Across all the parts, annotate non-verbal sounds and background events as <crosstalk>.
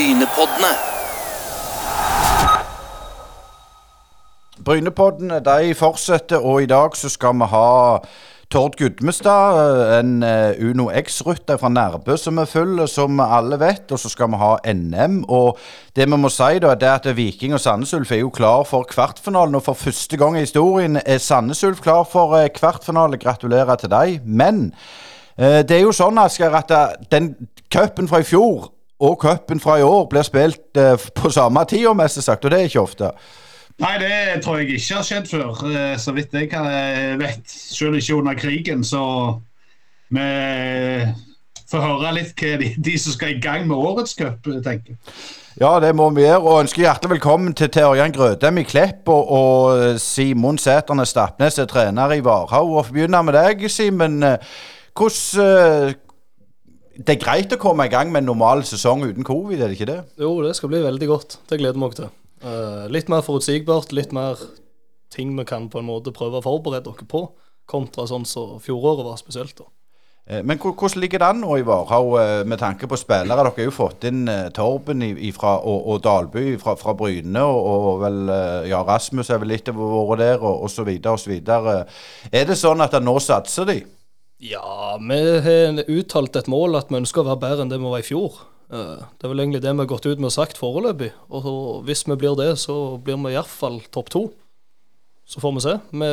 Brynepoddene. Brynepoddene de fortsetter, og i dag så skal vi ha Tord Gudmestad, en eh, Uno X-rytter fra Nærbø som er full, som alle vet. Og så skal vi ha NM. Og det vi må si, da, er at Viking og Sandnes Ulf er jo klar for kvartfinalen. Og for første gang i historien er Sandnes Ulf klar for eh, kvartfinale. Gratulerer til deg. Men eh, det er jo sånn, Asgeir, at eh, den cupen fra i fjor og cupen fra i år blir spilt eh, på samme tid, om mest sagt, og det er ikke ofte. Nei, det tror jeg ikke har skjedd før, eh, så vidt jeg eh, vet. Selv ikke under krigen, så vi får høre litt hva de, de som skal i gang med årets cup, tenker. Ja, det må vi gjøre. Og ønsker hjertelig velkommen til, Ørjan Grødem i Klepp og, og Simon Sæterne Stapnes er trener i Varhaug. Og begynner med deg, Simen. Hvordan Det er greit å komme i gang med en normal sesong uten covid, er det ikke det? Jo, det skal bli veldig godt. Det gleder vi oss til. Uh, litt mer forutsigbart, litt mer ting vi kan på en måte prøve å forberede dere på, kontra sånn som fjoråret var spesielt. da. Eh, Men hvordan ligger det an nå i Varhaug eh, med tanke på spillere? Dere har jo fått inn Torben i- og, og Dalby fra, fra Bryne, og, og vel ja, Rasmus er vel litt vært der, og, osv. videre. Er det sånn at nå satser de? Ja, vi har uttalt et mål at vi ønsker å være bedre enn det vi var i fjor. Eh, det er vel egentlig det vi har gått ut med og sagt foreløpig. Og hvis vi blir det, så blir vi iallfall topp to. Så får vi se. Vi,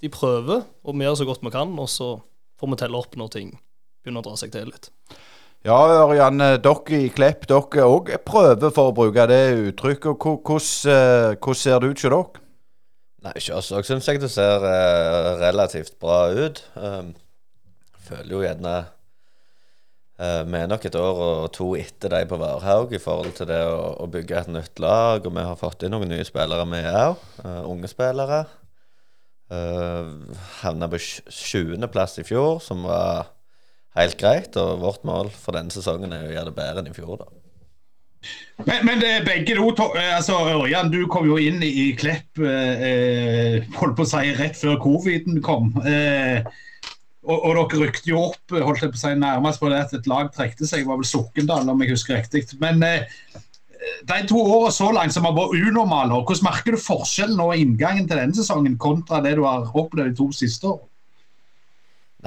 de prøver, og vi gjør så godt vi kan, og så får vi telle opp når ting begynner å dra seg til litt. Ja, Ørjan, eh, dere i Klepp, dere òg prøver for å bruke det uttrykket. Eh, hvordan ser det ut hos dere? Nei, ikke også. Jeg det ser eh, relativt bra ut. Um, føler jo gjerne eh, Vi er nok et år og to etter de på Varhaug i forhold til det å, å bygge et nytt lag. Og vi har fått inn noen nye spillere, vi òg. unge spillere. Uh, Havna på 20.-plass i fjor, som var helt greit. Og vårt mål for denne sesongen er å gjøre det bedre enn i fjor, da. Men, men det er begge to, eh, altså Ørjan, du kom jo inn i, Klepp eh, eh, holdt på å si rett før coviden kom. Eh, og, og dere rykte jo opp holdt jeg på å si, nærmest på det at et lag trekte seg. Det var vel Sokndal, om jeg husker riktig. Men eh, de to årene så langt som har vært unormale, hvordan merker du forskjellen i inngangen til denne sesongen kontra det du har opplevd de to siste årene?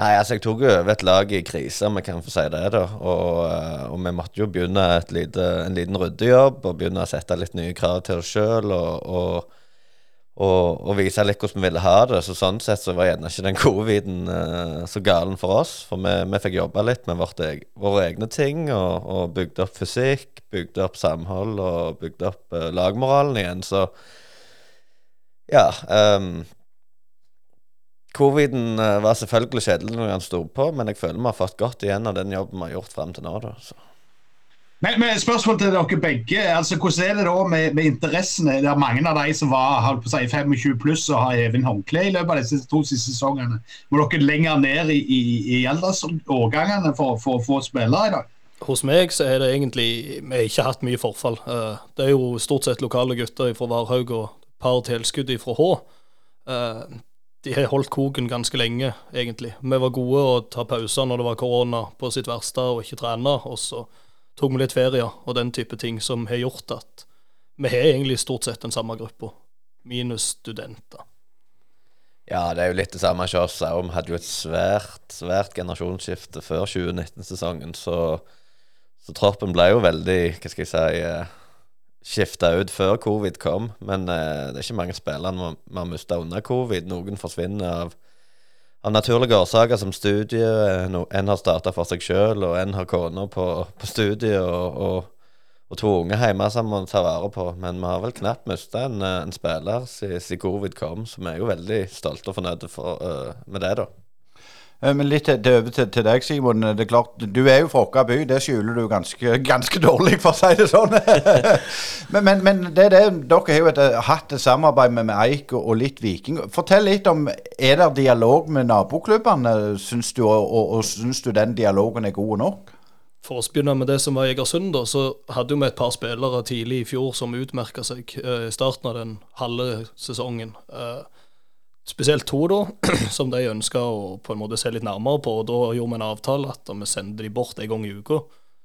Nei, altså jeg tok jo over et lag i krise, om jeg kan få si det. da Og, eh, og vi måtte jo begynne lite, en liten ryddejobb og begynne å sette litt nye krav til oss sjøl. Og, og, og, vise litt hvordan vi ville ha det. Så sånn sett så var gjerne ikke den coviden uh, så galen for oss. For vi, vi fikk jobba litt med vårt våre egne ting og, bygde opp fysikk, bygde opp samhold og bygde opp uh, lagmoralen igjen. Så ja. ehm, Coviden eh, var selvfølgelig kjedelig når han sto på, men jeg føler vi har fått godt igjen av den jobben vi har gjort frem til nå. Da, så. Men, men spørsmål til dere begge. altså Hvordan er det da med, med interessene? Det er mange av de som var holdt på å si, 25 pluss og har even håndkle i løpet av disse to siste sesongene. Må dere lenger ned i, i, i aldersårgangene for, for å få spillere i dag? Hos meg så er det egentlig Vi har ikke hatt mye forfall. Eh, Det er jo stort sett lokale gutter fra Varhaug og et par tilskudd fra Hå. De har holdt koken ganske lenge, egentlig. Vi var gode å ta pauser når det var korona på sitt verste og ikke trene. Og så tok vi litt ferie og den type ting som har gjort at vi har egentlig stort sett den samme gruppa, minus studenter. Ja, det er jo litt det samme hos oss òg. Vi hadde jo et svært, svært generasjonsskifte før 2019-sesongen, så, så troppen ble jo veldig, hva skal jeg si eh, skifta ut før covid kom. Men eh, det er ikke mange spillere vi har mista under covid. Noen forsvinner av, av naturlige årsaker, som studie. eh, No, en har starta for seg sjøl, og en har kona på, på studiet. Og, og, og to unge hjemme som må ta vare på. Men vi har vel knapt mista en, eh, en spiller siden covid kom, så vi er jo veldig stolte og fornøyde for, uh, med det, da. Eh, Men litt til, til, til, deg, Simon. Det er klart, Du er jo fra Åkra by. Det skjuler du ganske, <laughs> ganske dårlig, for å si det sånn. <laughs> men, men, men det det, dere har jo et, hatt et samarbeid med, med Eik og, og litt Viking. Fortell litt om Er det dialog med naboklubbene, syns du, og, og, syns du den dialogen er god nok? For å begynne med det som var Egersund, da, så hadde vi et par spillere tidlig i fjor som utmerka seg eh, i starten av den halve sesongen. Eh, spesielt to, da, <clears throat> som de ønska å på en måte se litt nærmere på. og Da gjorde vi en avtale at vi sendte de bort en gang i uka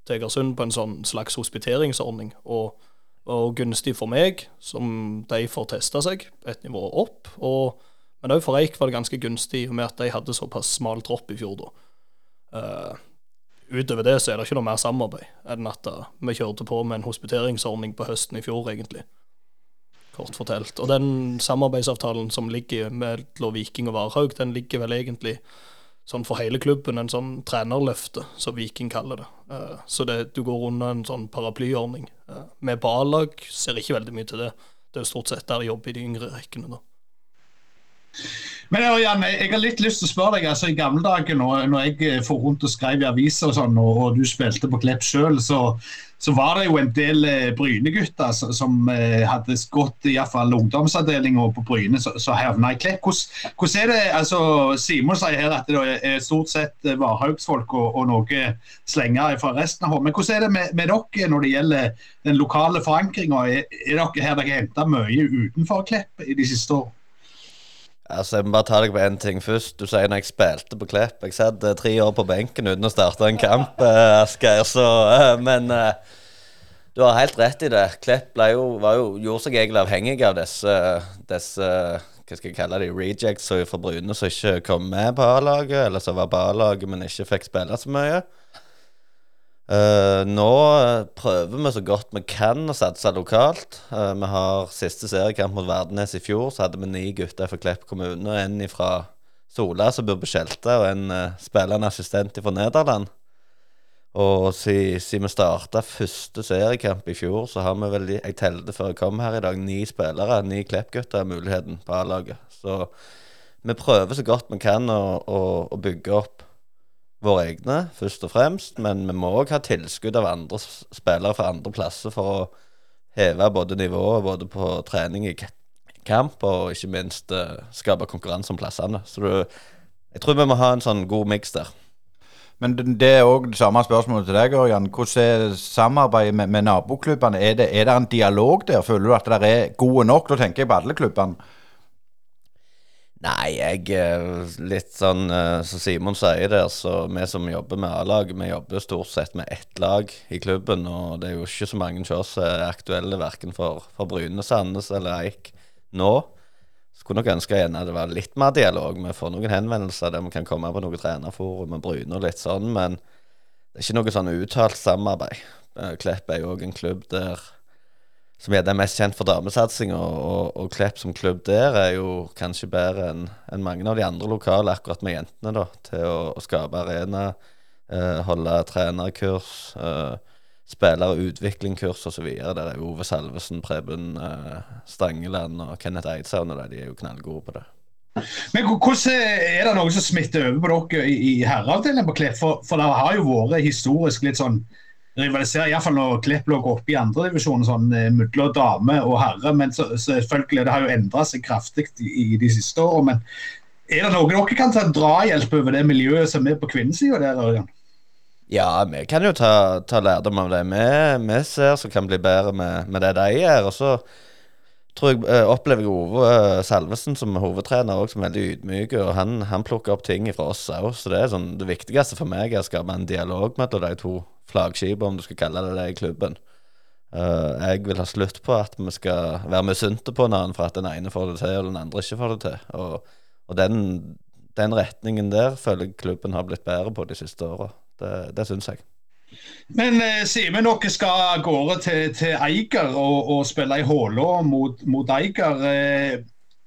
til Egersund på en sånn slags hospiteringsordning. Og, og gunstig for meg, som de får testa seg et nivå opp. Og, men òg for Eik var det ganske gunstig med at de hadde såpass smal tropp i fjor. da. Uh, utover det så er det ikke noe mer samarbeid enn at uh, vi kjørte på med en hospiteringsordning på høsten i fjor, egentlig. Kort fortalt. Og den samarbeidsavtalen som ligger mellom Viking og Varhaug, den ligger vel egentlig sånn for hele klubben, en sånn trenerløfte, som Viking kaller det. Uh, så det, du går under en sånn paraplyordning. Uh, med på A-lag ser ikke veldig mye til det. Det er jo stort sett der de jobber i de yngre rekkene. da. Men Jan, jeg har litt lyst til å spørre deg. altså I gamle dager når, når jeg for rundt og skrev i aviser og sånn, og, og, du spilte på Klepp sjøl, så, så, var det jo en del eh, Bryne-gutter som, som eh, hadde gått i hvert fall ungdomsavdelinga på Bryne, som havna i Klepp. Hvordan, hvordan, er det, altså Simon sier her at det er stort sett Varhaugsfolk og, og noe slenger fra resten av Hå. Men hvordan er det med, med, dere når det gjelder den lokale forankringa? Er, er dere her dere henter mye utenfor Klepp i de siste årene? Altså, Jeg må bare ta deg på én ting først. Du sier når jeg spilte på Klepp. Jeg satt uh, tre år på benken uten å starte en kamp, uh, <laughs> Asgeir. Så uh, Men du har helt rett i det. Klepp ble jo, var jo, gjorde seg egentlig avhengig av disse, disse hva skal jeg kalle de, rejects fra Bryne som ikke kom med på A-laget, eller som var på A-laget, men ikke fikk spille så mye. Uh, nå prøver vi så godt vi kan å satse lokalt. Uh, vi har siste seriekamp mot Verdenes i fjor. Så hadde vi ni gutter fra Klepp kommune. En fra Sola som bor på Skjelte, og en uh, spillende assistent fra Nederland. Og siden si vi starta første seriekamp i fjor, så har vi vel Jeg telte før jeg kom her i dag, ni spillere. Ni Klepp-gutter muligheten på A-laget. Så vi prøver så godt vi kan å, å, å bygge opp våre egne, først og fremst. Men vi må òg ha tilskudd av andre spillere fra andre plasser for å heve både nivået både på trening i kamp og ikke minst uh, skape konkurranse om plassene. Så du, jeg tror vi må ha en sånn god miks der. Men det er òg det samme spørsmålet til deg, Ørjan. Hvordan er samarbeidet med, med naboklubbene? Er det, er det en dialog der? Føler du at det er gode nok? Da tenker jeg på alle klubbene. Nei, jeg er Litt sånn uh, som Simon sier der, så vi som jobber med A-lag, vi jobber stort sett med ett lag i klubben. Og det er jo ikke så mange av oss er aktuelle verken for, for Bryne, Sandnes eller Eik nå. Skulle nok ønske igjen at det var litt mer dialog. Vi får noen henvendelser der vi kan komme på noe trenerforum med Bryne og litt sånn, men det er ikke noe sånn uttalt samarbeid. Eh, Klepp er jo òg en klubb der som er mest kjent for damesatsing, og, og, Klepp som klubb der er jo kanskje bedre enn en mange av de andre lokale, akkurat med jentene, da, til å, å skape arena, eh, holde trenerkurs, eh, spiller- og utviklingskurs osv. Der er jo Ove Salvesen, Preben eh, Stangeland og Kenneth Eidshavn, og de er jo knallgode på det. Men hvordan Er det noe som smitter over på dere i, i herreavdelingen på Klepp? For, for det har jo vært historisk litt sånn rivaliserer, iallfall når Klepp lå oppe i andredivisjon, sånn eh, mellom dame og herre. Men så, selvfølgelig, det har jo endra seg kraftig i, de siste årene. Men er det noe dere kan ta drahjelp over det miljøet som er på kvinnesida der? Ja, vi kan jo ta, ta lærdom av det vi, vi ser som kan bli bedre med, med det de gjør. Og så tror jeg, eh, opplever jeg Ove eh, Salvesen som hovedtrener også, som veldig ydmyk. Og han, han plukker opp ting fra oss òg. Så det er sånn, det viktigste for meg er å skape en dialog mellom de to flaggskipene, om du skal kalle det det, i klubben. Uh, jeg vil ha slutt på at vi skal være misunte på hverandre for at den ene får det til, og den andre ikke får det til. Og, og den, den, retningen der føler jeg klubben har blitt bedre på de siste åra. Det, det syns jeg. Men eh, Simen, dere skal av gårde til, til, Eiger og, og spille i Hålå mot, mot Eiger. Eh,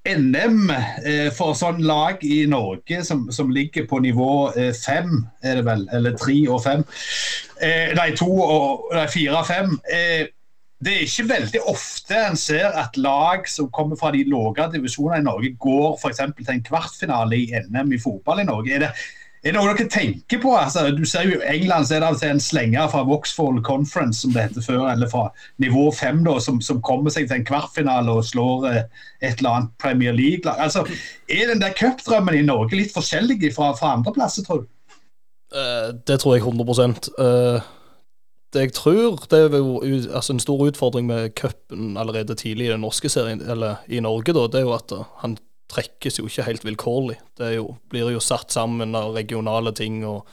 NM eh, for sånn lag i Norge som, som ligger på nivå eh, fem, er det vel, eller tre og fem. Eh, nei, to og nei, fire og fem. Eh, det er ikke veldig ofte en ser at lag som kommer fra de lave divisjonene i Norge, går f.eks. til en kvartfinale i NM i fotball i Norge. Er det, er det noe dere tenker på? Altså, du ser jo I England så er det en slenger fra Voxfall Conference som det heter før, eller fra nivå fem, som, som, kommer seg til en kvartfinale og slår eh, et eller annet Premier League-lag. Altså, er den der cupdrømmen i Norge litt forskjellig fra, fra andre plasser, tror du? Uh, det tror jeg 100 uh, Det jeg tror det er jo altså en stor utfordring med cupen allerede tidlig i den norske serien, eller i Norge, da, det er jo at han trekkes jo ikke helt vilkårlig. Det jo, blir jo satt sammen av regionale ting. og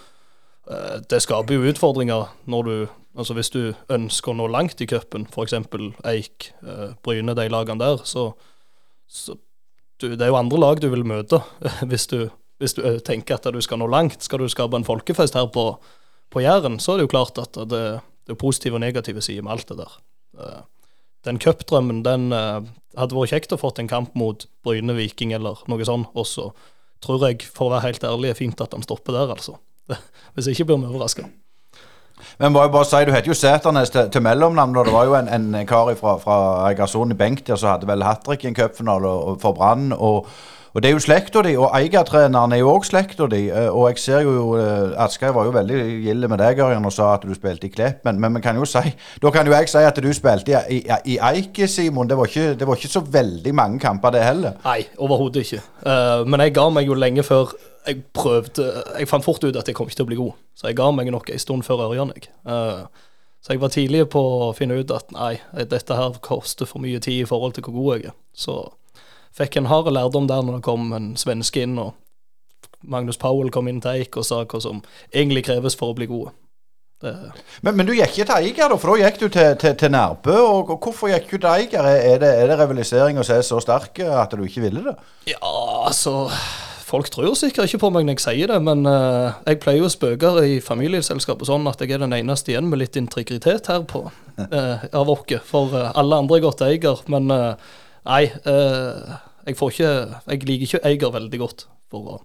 Eh, det skaper jo utfordringer når du Altså hvis du ønsker å nå langt i cupen, f.eks. Eik, eh, Bryne, de lagene der, så, så du, Det er jo andre lag du vil møte <laughs> hvis du, hvis du eh, tenker at du skal nå langt. Skal du skape en folkefest her på, på Jæren, så er det jo klart at det, det er positive og negative sider med alt det der. Den cupdrømmen, den hadde vært kjekt å fått en kamp mot Bryne, Viking eller noe sånt. Og så tror jeg, for å være helt ærlig, er fint at han stopper der, altså. <laughs> Hvis ikke blir vi overraska. Men må jeg bare si, Du heter jo Sæternes til, til mellomnavn. Det var jo en, en kar fra, fra Egersund i benk der som hadde vel hat trick i en cupfinale for Brann. Og, og, det er jo slekta di, og Eiga-treneren er jo òg slekta di. Eh, og jeg ser jo eh, Asgeir var jo veldig gild med deg Ørjan, og sa at du spilte i Klepp, men, men, men kan si da kan jo jeg si at du spilte i, i, i Eike, Simon. Det var, ikke, det var, ikke, så veldig mange kamper, det heller. Nei, overhodet ikke. Uh, men jeg ga meg jo lenge før jeg prøvde Jeg fant fort ut at jeg kom ikke til å bli god, så jeg ga meg nok en stund før Ørjan. Jeg. Uh, så jeg var tidlig på å finne ut at nei, dette her koster for mye tid i forhold til hvor god jeg er. Så fikk en hard lærdom der når det kom en svenske inn, og Magnus Powell kom inn til Eik og sa hva som egentlig kreves for å bli gode. Men, men, du gikk ikke til Eiger, da, for da gikk du til, til, til Nærbø. Og, og, Hvorfor gikk du til Eiger? Er det, er det rivalisering å se så sterk at du ikke ville det? Ja, altså Folk tror sikkert ikke på meg når jeg sier det, men uh, jeg pleier å spøke i familieselskapet sånn at jeg er den eneste igjen med litt integritet her på uh, <laughs> av oss. For uh, alle andre er godt Eiger, Men nei, jeg får ikke Jeg liker ikke Eiger veldig godt. for å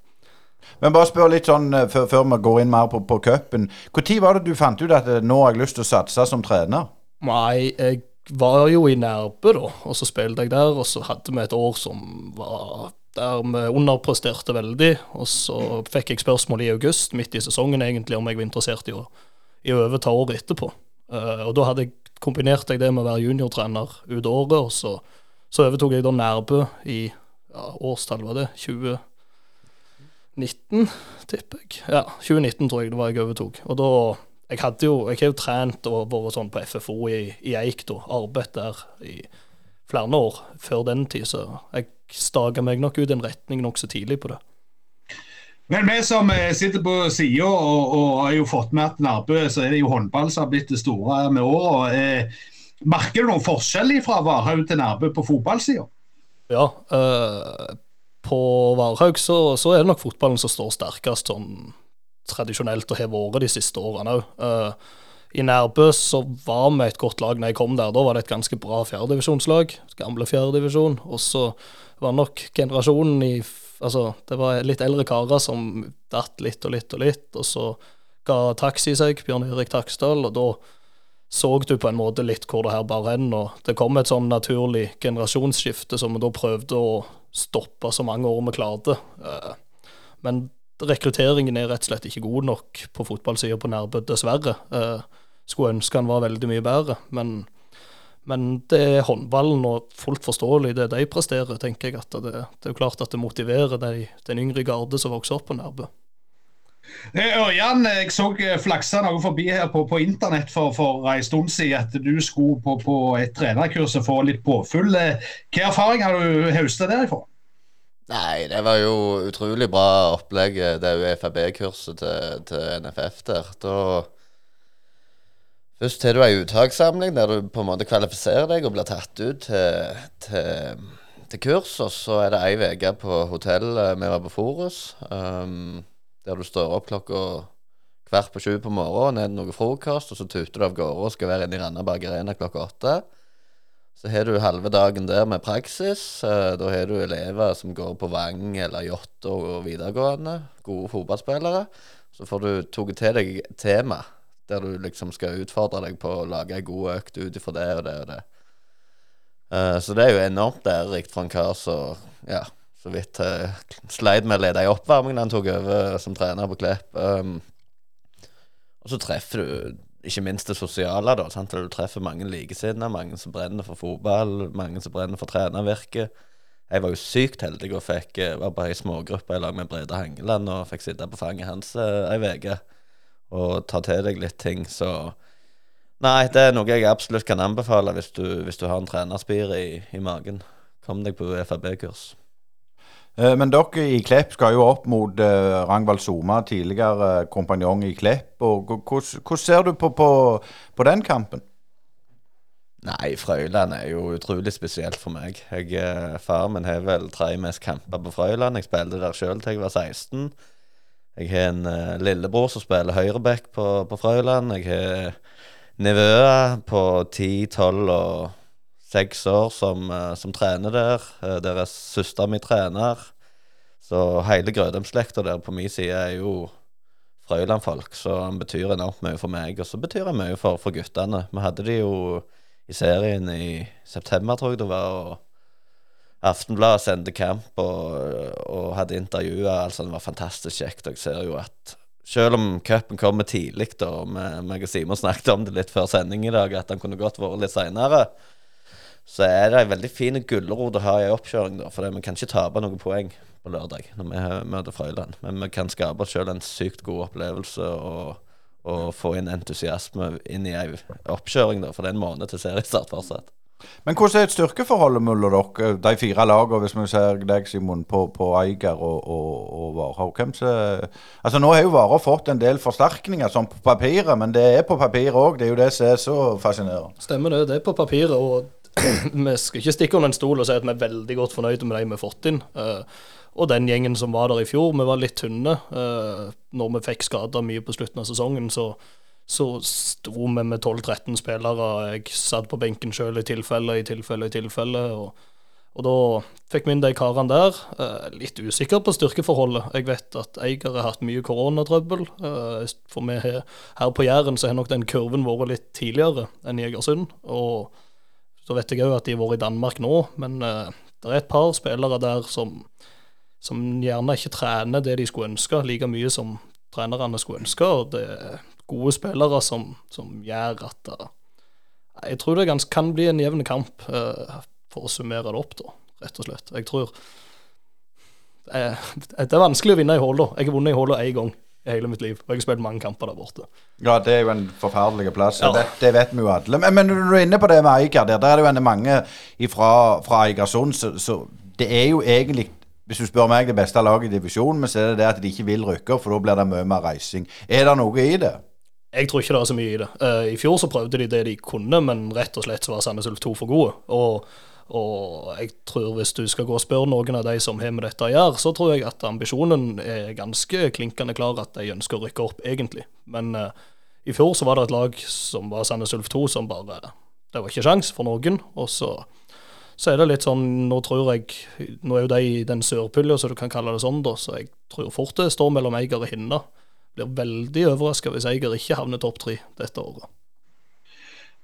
men bare spør litt sånn før, før vi går inn mer på, på cupen. Når var det du fant ut at nå har jeg lyst til å satse som trener? Nei, jeg var jo i Nærbø, da, og så spilte jeg der. Og så hadde vi et år som var der vi underpresterte veldig. Og så fikk jeg spørsmål i august, midt i sesongen egentlig, om jeg var interessert i å, i å overta året etterpå. Uh, og da hadde jeg kombinert jeg det med å være juniortrener ut året, og så, så overtok jeg da Nærbø i ja, årstall, var det? 2019, tipper jeg. Ja, 2019 tror jeg det var jeg overtok. Og da Jeg hadde jo, jeg har jo trent og vært sånn på FFO i, i Eik, da. Arbeidet der i flere år før den tid, så jeg staka meg nok ut en retning nokså tidlig på det. Men vi som eh, sitter på sida og, og, har jo fått med at Nærbø, så er det jo håndball som har blitt det store med åra. Merker du noen forskjell fra Varhaug til Nærbø på fotballsida? Ja, eh, på Varhaug så, så, er det nok fotballen som står sterkest sånn tradisjonelt og har vært de siste årene òg. Eh, i Nærbø så var vi et godt lag når jeg kom der. Da var det et ganske bra fjerdedivisjonslag. Gamle fjerdedivisjon. Og så var nok generasjonen i Altså, det var litt eldre karer som datt litt og litt og litt, og så ga Taxi seg, Bjørn Erik Taksdal, og da så du på en måte litt hvor det her bar hen. Og det kom et sånn naturlig generasjonsskifte som vi da prøvde å stoppe så mange år vi klarte. Eh, men rekrutteringen er rett og slett ikke god nok på fotballsida på Nærbø, dessverre. Eh, skulle ønske han var veldig mye bedre. Men, men det er håndballen og fullt forståelig det de presterer, tenker jeg. at Det, det er jo klart at det motiverer de, den yngre garde som vokser opp på Nærbø. Eh, Ørjan, jeg så eh, flaksa noe forbi her på, på internett for, for en stund siden at du skulle på, på et trenerkurs og få litt påfyll. Eh, hva erfaring har du høstet derifra? Nei, det var jo utrolig bra opplegg, det er jo FAB-kurset til, til, NFF der. Da Først har du ei uttakssamling der du på en måte kvalifiserer deg og blir tatt ut til, til, til kurs. Og så er det ei uke på hotell vi var på Forus, um, der du står opp klokka hvert på sju på morgenen, er det noe frokost, og så tuter du av gårde og skal være inne i Randaberg Arena klokka åtte. Så har du halve dagen der med praksis. Uh, da har du elever som går på Vang eller Jåttå og videregående. Gode fotballspillere. Så får du tatt til deg tema der du liksom skal utfordre deg på å lage ei god økt ut ifra det og det og det. Uh, så det er jo enormt lærerikt for en kar som ja, så vidt uh, sleit med å lede i oppvarmingen han tok over som trener på Klepp. Um, og så treffer du ikke minst det sosiale, da. Sant? Du treffer mange likesinnede, mange som brenner for fotball, mange som brenner for trenervirket. Jeg var jo sykt heldig og fikk, eh, var bare i smågrupper i lag med Brede Hangeland og fikk sitte på fanget hans ei uh, uke og ta til deg litt ting. Så nei, det er noe jeg absolutt kan anbefale hvis du, hvis du har en trenerspir i, i magen. Kom deg på FAB-kurs. Eh, Men dere i Klepp skal jo opp mot eh, Rangvald Soma, tidligere kompanjong i Klepp. og Hvordan ser du på, på, på den kampen? Nei, Frøyland er jo utrolig spesielt for meg. Jeg, eh, far min har vel tre mest kamper på Frøyland. Jeg spilte der sjøl til jeg var 16. Jeg har en uh, lillebror som spiller høyreback på, på Frøyland. Jeg har nevøer på 10, 12 og 6 år som, eh, som trener der. Eh, Deres søster mi trener. Så hele Grødem-slekta der på min side er jo Frøyland-folk, så han betyr enormt mye for meg. Og så betyr han mye for, for guttene. Vi hadde de jo i serien i september, tror jeg det var. og Aftenbladet sendte camp og, og hadde intervjuer. Altså, det var fantastisk kjekt. Og jeg ser jo at selv om cupen kommer tidlig, da, og meg og Simon snakket om det litt før sending i dag, at den kunne godt vært litt seinere, så er det ei veldig fin gulrot å ha i oppkjøring, da. For vi kan ikke tape noen poeng på lørdag når vi møter Frøyland. Men vi kan skape oss selv en sykt god opplevelse og, og få inn entusiasme inn i ei oppkjøring, da. For det er en måned til seriestart fortsatt. Men hvordan er et styrkeforholdet mellom dere, de fire lagene, hvis vi ser deg, Simon, på, på Eiger og, og, og Varhaug? Hvem som Altså, nå har jo Varhaug fått en del forsterkninger, sånn på papiret, men det er på papiret òg. Det er jo det som er så fascinerende. Stemmer det. Det er på papiret. Og vi skal ikke stikke under en stol og si at vi er veldig godt fornøyde med de vi har fått inn. Eh, og den gjengen som var der i fjor, vi var litt tynne. Uh, når vi fikk skader mye på slutten av sesongen, så, så sto vi med 12-13 spillere. Jeg satt på benken sjøl i tilfelle, i tilfelle, i tilfelle. Og, og da fikk vi inn de karene der. Eh, litt usikker på styrkeforholdet. Jeg vet at Eiger har hatt mye koronatrøbbel. Eh, for vi har, her på Jæren så har nok den kurven vært litt tidligere enn i Egersund. Og så vet jeg òg at de har vært i Danmark nå, men uh, det er et par spillere der som, som gjerne ikke trener det de skulle ønske, like mye som trenerne skulle ønske. Og det er gode spillere som, som gjør at uh, Jeg tror det ganske, kan bli en jevn kamp, uh, for å summere det opp, da, rett og slett. Jeg tror Det er vanskelig å vinne i Hålå. Jeg har vunnet i Hålå én gang i hele mitt liv, og jeg har spilt mange kamper der borte. Ja, det er jo en forferdelig plass. Ja. Det, det vet vi jo alle. Men, men når du er inne på det med Eiker, der, der er det jo mange fra, fra Eigersund, så, så det er jo egentlig hvis du spør meg, det beste laget i divisjonen, men så er det det at de ikke vil rykke for da blir det mye mer reising. Er det noe i det? Jeg tror ikke det er så mye i det. Uh, I fjor så prøvde de det de kunne, men rett og slett så var Sandnes Ulf 2 for gode. Og, og jeg tror hvis du skal gå og spørre noen av de som har med dette å gjøre, så tror jeg at ambisjonen er ganske klinkende klar at de ønsker å rykke opp, egentlig. Men uh, i fjor så var det et lag som var Sandnes Ulf 2 som bare Det var ikke sjans for noen. Og så, så er det litt sånn Nå tror jeg Nå er jo de i den sørpulja, så du kan kalle det sånn, da, så jeg tror fort det står mellom Eiger og Hinna. Blir veldig overraska hvis Eiger ikke havner topp tre dette året.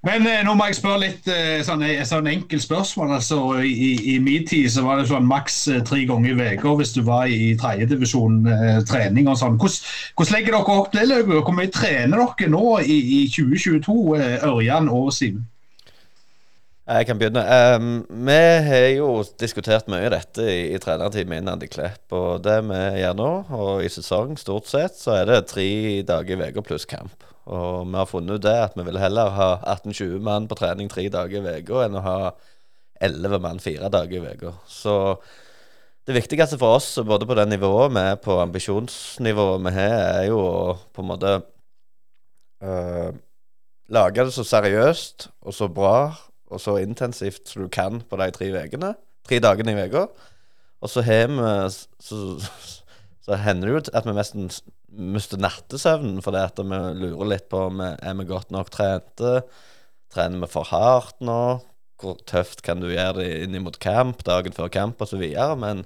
Men eh, nå må jeg spørre litt eh, sånn, eh, sånn enkelt spørsmål. altså i, I min tid så var det sånn maks eh, tre ganger i uka hvis du var i tredjedivisjon eh, trening og sånn. Hvordan, legger dere opp det løpet? Hvor mye trener dere nå i, i 2022, eh, Ørjan og Simen? Jeg kan begynne. Um, vi har jo diskutert mye dette i, i trenerteamet innad i Klepp. Og det vi gjør nå, og i sesong stort sett, så er det tre dager i uka pluss kamp. Og vi har funnet ut det at vi vil heller ha 18-20 mann på trening tre dager i uka enn å ha 11 mann fire dager i uka. Så det viktigste for oss, både på det nivået vi er på, ambisjonsnivået vi har, er jo å på en måte øh, lage det så seriøst og så bra og så intensivt som du kan på de tre vegene, Tre dagene i uka. Og så har vi så, så hender det jo at vi nesten mister nattesøvnen fordi at vi lurer litt på om vi er godt nok trente. Trener vi for hardt nå? Hvor tøft kan du gjøre det inn mot camp, dagen før camp osv.? Men,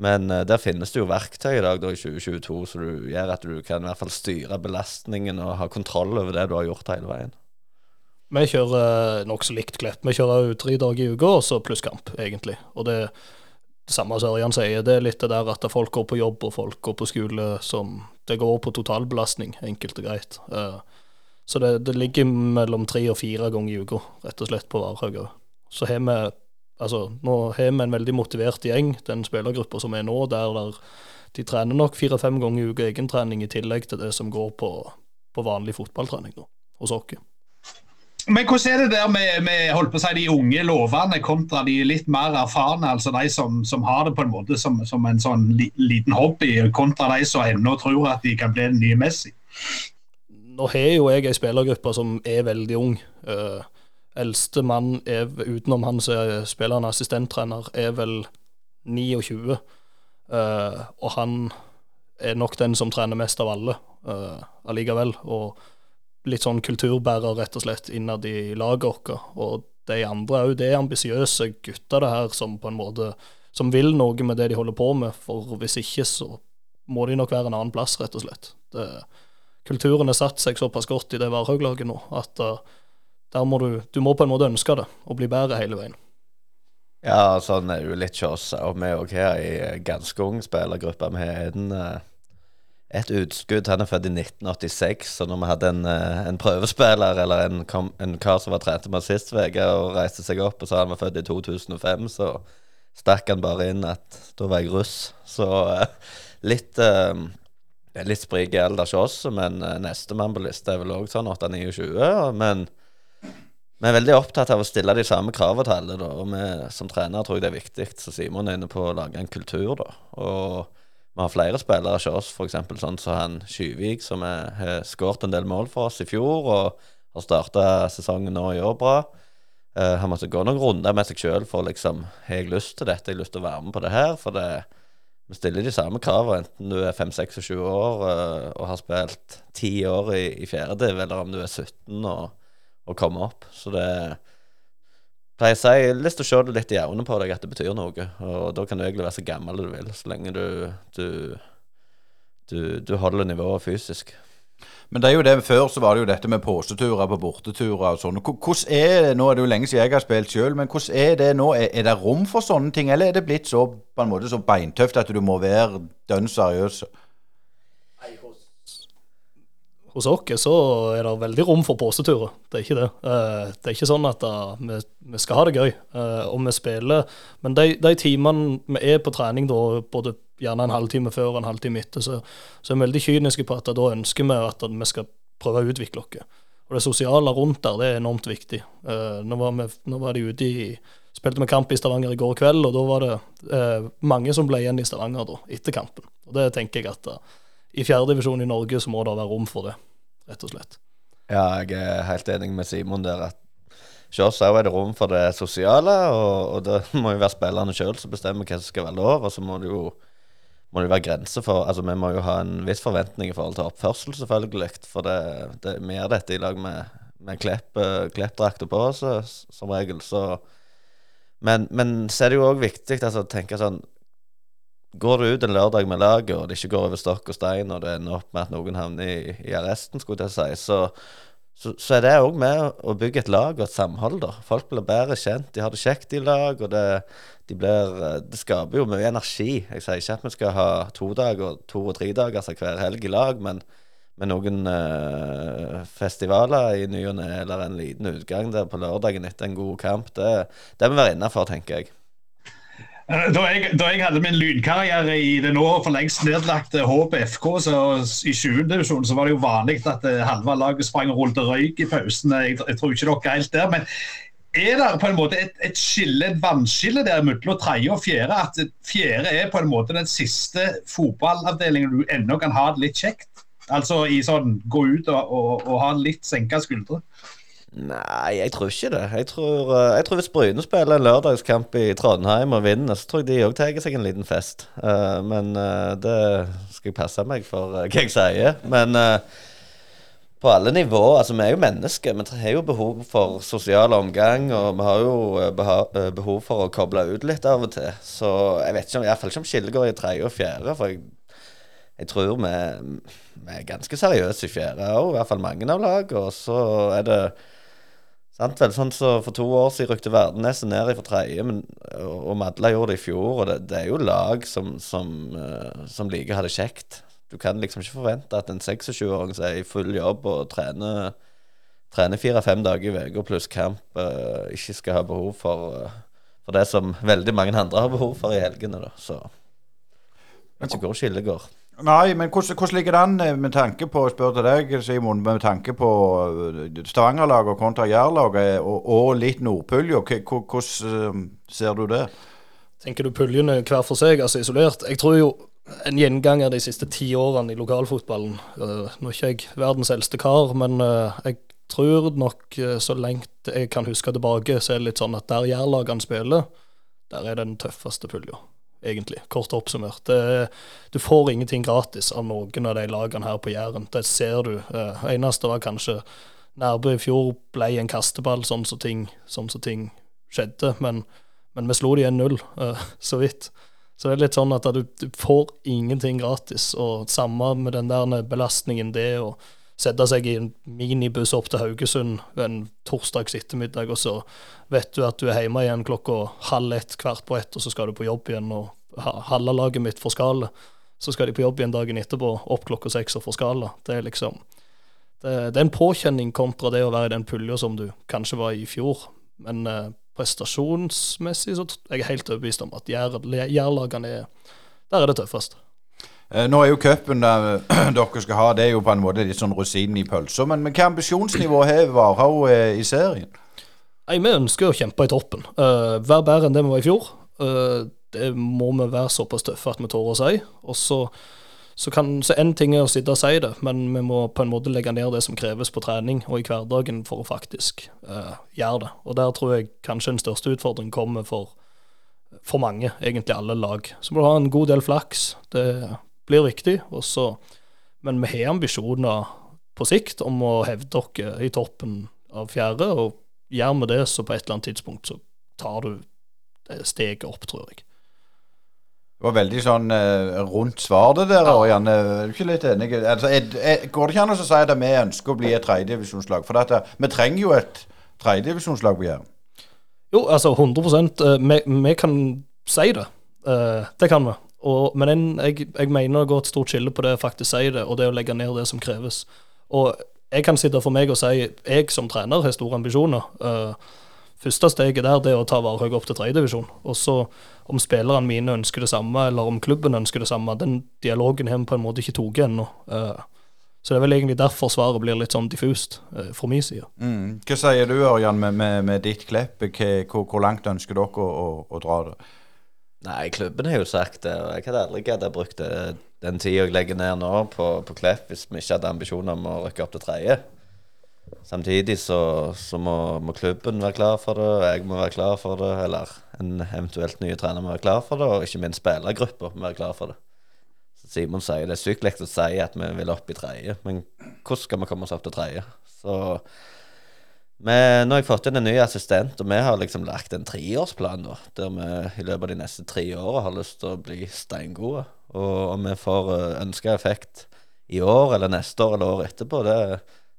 men eh, der finnes det jo verktøy i dag da, i 2022 som gjør at du kan i hvert fall styre belastningen og ha kontroll over det du har gjort hele veien. Vi kjører eh, nokså likt Klepp. Vi kjører jo tre dager i uka, og så pluss kamp, egentlig. Og det, det samme som Ørjan sier, det er litt det der at folk går på jobb og folk går på skole som Det går på totalbelastning, enkelt og greit. Eh, Så det, det ligger mellom tre og fire ganger i uka, rett og slett, på Varhaug. Så har vi Altså, nå har vi en veldig motivert gjeng, den spillergruppa som er nå, der, der de trener nok fire-fem ganger i uka egentrening i tillegg til det som går på, på vanlig fotballtrening nå, hos oss. Men hvordan er det der med, med holdt på å si, de unge lovende kontra de litt mer erfarne? altså De som, som har det på en måte som, som en sånn li, liten hobby, kontra de som ennå tror at de kan bli den nye Messi? Nå har jo jeg ei spillergruppe som er veldig ung. Uh, eldste mann er, utenom han som spiller en assistenttrener, er vel 29. Uh, og han er nok den som trener mest av alle uh, allikevel. Og litt sånn kulturbærer, rett og slett, innad i laget vårt. Og de andre òg. Det er ambisiøse gutter, det her, som på en måte som vil noe med det de holder på med. For hvis ikke, så må de nok være en annen plass, rett og slett. Det, kulturen har satt seg såpass godt i det Varhaug-laget nå at uh, der må du, du må på en måte ønske det, og bli bedre hele veien. Ja, sånn er det jo litt hos oss. Og vi òg her i ganske ung spillergruppe. Vi har en uh et utskudd. Han er født i 1986, så når vi hadde en, eh, en prøvespiller, eller en, en, kar som var trent med sist uke, og reiste seg opp og sa han var født i 2005, så stakk han bare inn at da var jeg russ. Så uh, litt uh, litt sprik i alder hos oss, men uh, nestemann på lista er vel òg sånn 8-29. Men vi er veldig opptatt av å stille de samme kravene til alle, da. Og vi som trener tror jeg det er viktig, så Simon er inne på å lage en kultur, da. Og vi har flere spillere hos oss, f.eks. sånn som han Skyvik, som har skåret en del mål for oss i fjor og har starta sesongen nå i år bra. Uh, han måtte gå noen runder med seg sjøl for liksom Har jeg lyst til dette? Har jeg lyst til å være med på det her? For det, vi stiller de samme kravene, enten du er 5, 26 år uh, og har spilt 10 år i, i fjerde eller om du er 17 og, og kommer opp. Så det er pleier å si, jeg har lyst til å se det litt i øynene på deg at det betyr noe. Og da kan du egentlig være så gammel du vil, så lenge du, du, du, du holder nivået fysisk. Men det er jo det før så var det jo dette med poseturer på borteturer og sånn. Hvordan er det nå? Det jo lenge siden jeg har spilt sjøl, men hvordan er det nå? Er, det rom for sånne ting, eller er det blitt så på en måte så beintøft at du må være dønn seriøs? Hos oss er det veldig rom for poseturer. Det er ikke det. Eh, det er ikke sånn at eh, vi skal ha det gøy, eh, og vi spiller. Men de, de timene vi er på trening, da, både gjerne en halvtime før og en halvtime etter, så, så er vi veldig kyniske på at da ønsker vi at vi skal prøve å utvikle oss. Og det sosiale rundt der, det er enormt viktig. Nå var, vi, nå var de ute i Spilte vi kamp i Stavanger i går kveld, og da var det mange som ble igjen i Stavanger da, etter kampen. Og det tenker jeg at i fjerdedivisjon i Norge så må det være rom for det, rett og slett. Ja, jeg er helt enig med Simon der. at Hos er det rom for det sosiale, og, og det <laughs> må jo være spillerne sjøl som bestemmer hva som skal være lov. Og så må det jo må det være grenser for Altså, vi må jo ha en viss forventning i forhold til oppførsel, selvfølgelig. For det, det, vi gjør dette i lag med, med klepp, kleppdrakter på oss, som regel. Så men, men så er det jo òg viktig altså, å tenke sånn Går du ut en lørdag med laget, og det ikke går over stokk og stein, og det ender opp med at noen havner i, i arresten, skulle jeg si, så, så, så er det òg med å bygge et lag og et samhold. da. Folk blir bedre kjent, de har det kjekt i lag, og det, de blir, det skaper jo mye energi. Jeg sier ikke at vi skal ha to dager, to og tre dager altså hver helg i lag, men med noen øh, festivaler i ny og ne, eller en liten utgang der på lørdagen etter en god kamp, det, det må være innafor, tenker jeg. Eh, da jeg, da jeg, hadde min lynkarriere i det nå for lengst nedlagte HBFK, så i 20. divisjon, så var det jo vanlig at eh, halve laget sprang og rullet røyk i pausen. Jeg, jeg, tror ikke dere er helt der. men er det på en måte et, et skille, et vannskille der mellom tredje og fjerde? At fjerde er på en måte den siste fotballavdelingen du ennå kan ha det litt kjekt? Altså i sånn gå ut og, og, og ha litt senka skuldre? Nei, jeg tror ikke det. Jeg tror, eh, jeg tror hvis Bryne spiller en lørdagskamp i Trondheim og vinner, så tror jeg de òg tar seg en liten fest. Uh, men uh, det skal jeg passe meg for uh, hva jeg sier. Men på alle nivåer Altså, vi er jo mennesker. Vi har jo behov for sosial omgang, og vi har jo behov for å koble ut litt av og til. Så jeg vet ikke om, iallfall ikke om skillet går i tredje og fjerde. For jeg, jeg tror vi, vi, er ganske seriøse i fjerde òg, i hvert fall mange av lagene. Og så er det Sant vel, sånn så For to år siden rykte Verdeneset ned fra tredje, og Madla gjorde det i fjor. Og det, det er jo lag som, som, uh, som liker å ha det kjekt. Du kan liksom ikke forvente at en 26-åring som er i full jobb og trener, trener fire-fem dager i uka pluss kamp, uh, ikke skal ha behov for, uh, for, det som veldig mange andre har behov for i helgene. da, så ikke går skillet går. Nei, men hvordan, hvordan ligger det an eh, med tanke på, spør til deg Simon, med tanke på eh, Stavanger-laget kontra Jærlaget og, og litt Nordpulja? Hvordan ser du det? Tenker du puljene hver for seg, altså isolert? Jeg tror jo en gjenganger de siste ti årene i lokalfotballen Nå er ikke jeg verdens eldste kar, men jeg tror nok så lengt jeg kan huske tilbake, så er det litt sånn at der jærlagene spiller, der er den tøffeste pulja egentlig, kort oppsummert. Det, du får ingenting gratis av noen av de lagene her på Jæren. Det ser du. Eh, eneste var kanskje Nærbø i fjor ble en kasteball, sånn som ting, sånn så ting skjedde. Men, men, vi slo de 1-0, eh, <laughs> så vidt. Så det er litt sånn at du, du, får ingenting gratis. Og samme med den der belastningen det å sette seg i en minibuss opp til Haugesund en torsdags ettermiddag, og så vet du at du er hjemme igjen klokka halv ett, kvart på ett, og så skal du på jobb igjen, og halve laget mitt får skala. Så skal de på jobb igjen dagen etterpå, opp klokka seks og få skala. Det er liksom det, det, er en påkjenning kontra det å være i den pulja som du kanskje var i fjor. Men eh, prestasjonsmessig så er jeg helt overbevist om at jærlagene er Der er det tøffest. Eh, nå er jo cupen <clears throat> dere skal ha, det er jo på en måte litt sånn rosinen i pølsa. Men hva ambisjonsnivå har Varhaug eh, i serien? Nei, Vi ønsker å kjempe i toppen. Uh, være bedre enn det vi var i fjor. Uh, det må vi være såpass tøffe at vi tør å si. Og så, så, kan, så en ting er å sitte og si det, men vi må på en måte legge ned det som kreves på trening og i hverdagen for å faktisk uh, gjøre det. Og der tror jeg kanskje den største utfordringen kommer for, for mange, egentlig alle lag. Så må du ha en god del flaks. Det blir viktig. Også, men vi har ambisjoner på sikt om å hevde dere i toppen av fjerde, og gjør vi det, så på et eller annet tidspunkt så tar du steget opp, tror jeg. Det var veldig sånn eh, rundt svar, det der, Ørjan. Ja. Er du ikke litt enig? Altså, er, er, går det ikke an å si at vi ønsker å bli et tredjedivisjonslag? For dette, vi trenger jo et tredjedivisjonslag på Jæren. Jo, altså 100 eh, vi, vi kan si det. Uh, det kan vi. Og, men en, jeg, jeg, mener det går et stort skille på det å faktisk si det, og det å legge ned det som kreves. Og jeg kan sitte for meg og si jeg som trener har store ambisjoner. Uh, første steget der det er å ta Varhaug opp til tredjedivisjon. Og så om spillerne mine ønsker det samme, eller om klubben ønsker det samme, den dialogen har vi på en måte ikke tatt ennå. Uh, så det er vel egentlig derfor svaret blir litt sånn diffust uh, fra min side. Mm. Hva sier du Ørjan med, med, med ditt klepp? Hvor, hvor, langt ønsker dere å, å, å dra det? Nei, klubben har jo sagt det, og jeg hadde aldri giddet brukt den tida jeg legger ned nå på, på Klepp, hvis vi ikke hadde ambisjoner om å rykke opp til tredje. Samtidig så, så må, må, klubben være klar for det, og jeg må være klar for det, eller en eventuelt nye trener må være klar for det, og ikke minst spillergruppa må være klar for det. Så Simon sier det er sykt lekt å si at vi vil opp i tredje, men hvordan skal vi komme oss opp til tredje? Så men nå har jeg fått inn en ny assistent, og vi har liksom lagt en treårsplan nå, der vi i løpet av de neste tre åra har lyst til å bli steingode. Og om vi får eh, ønska effekt i år eller neste år eller året etterpå, det,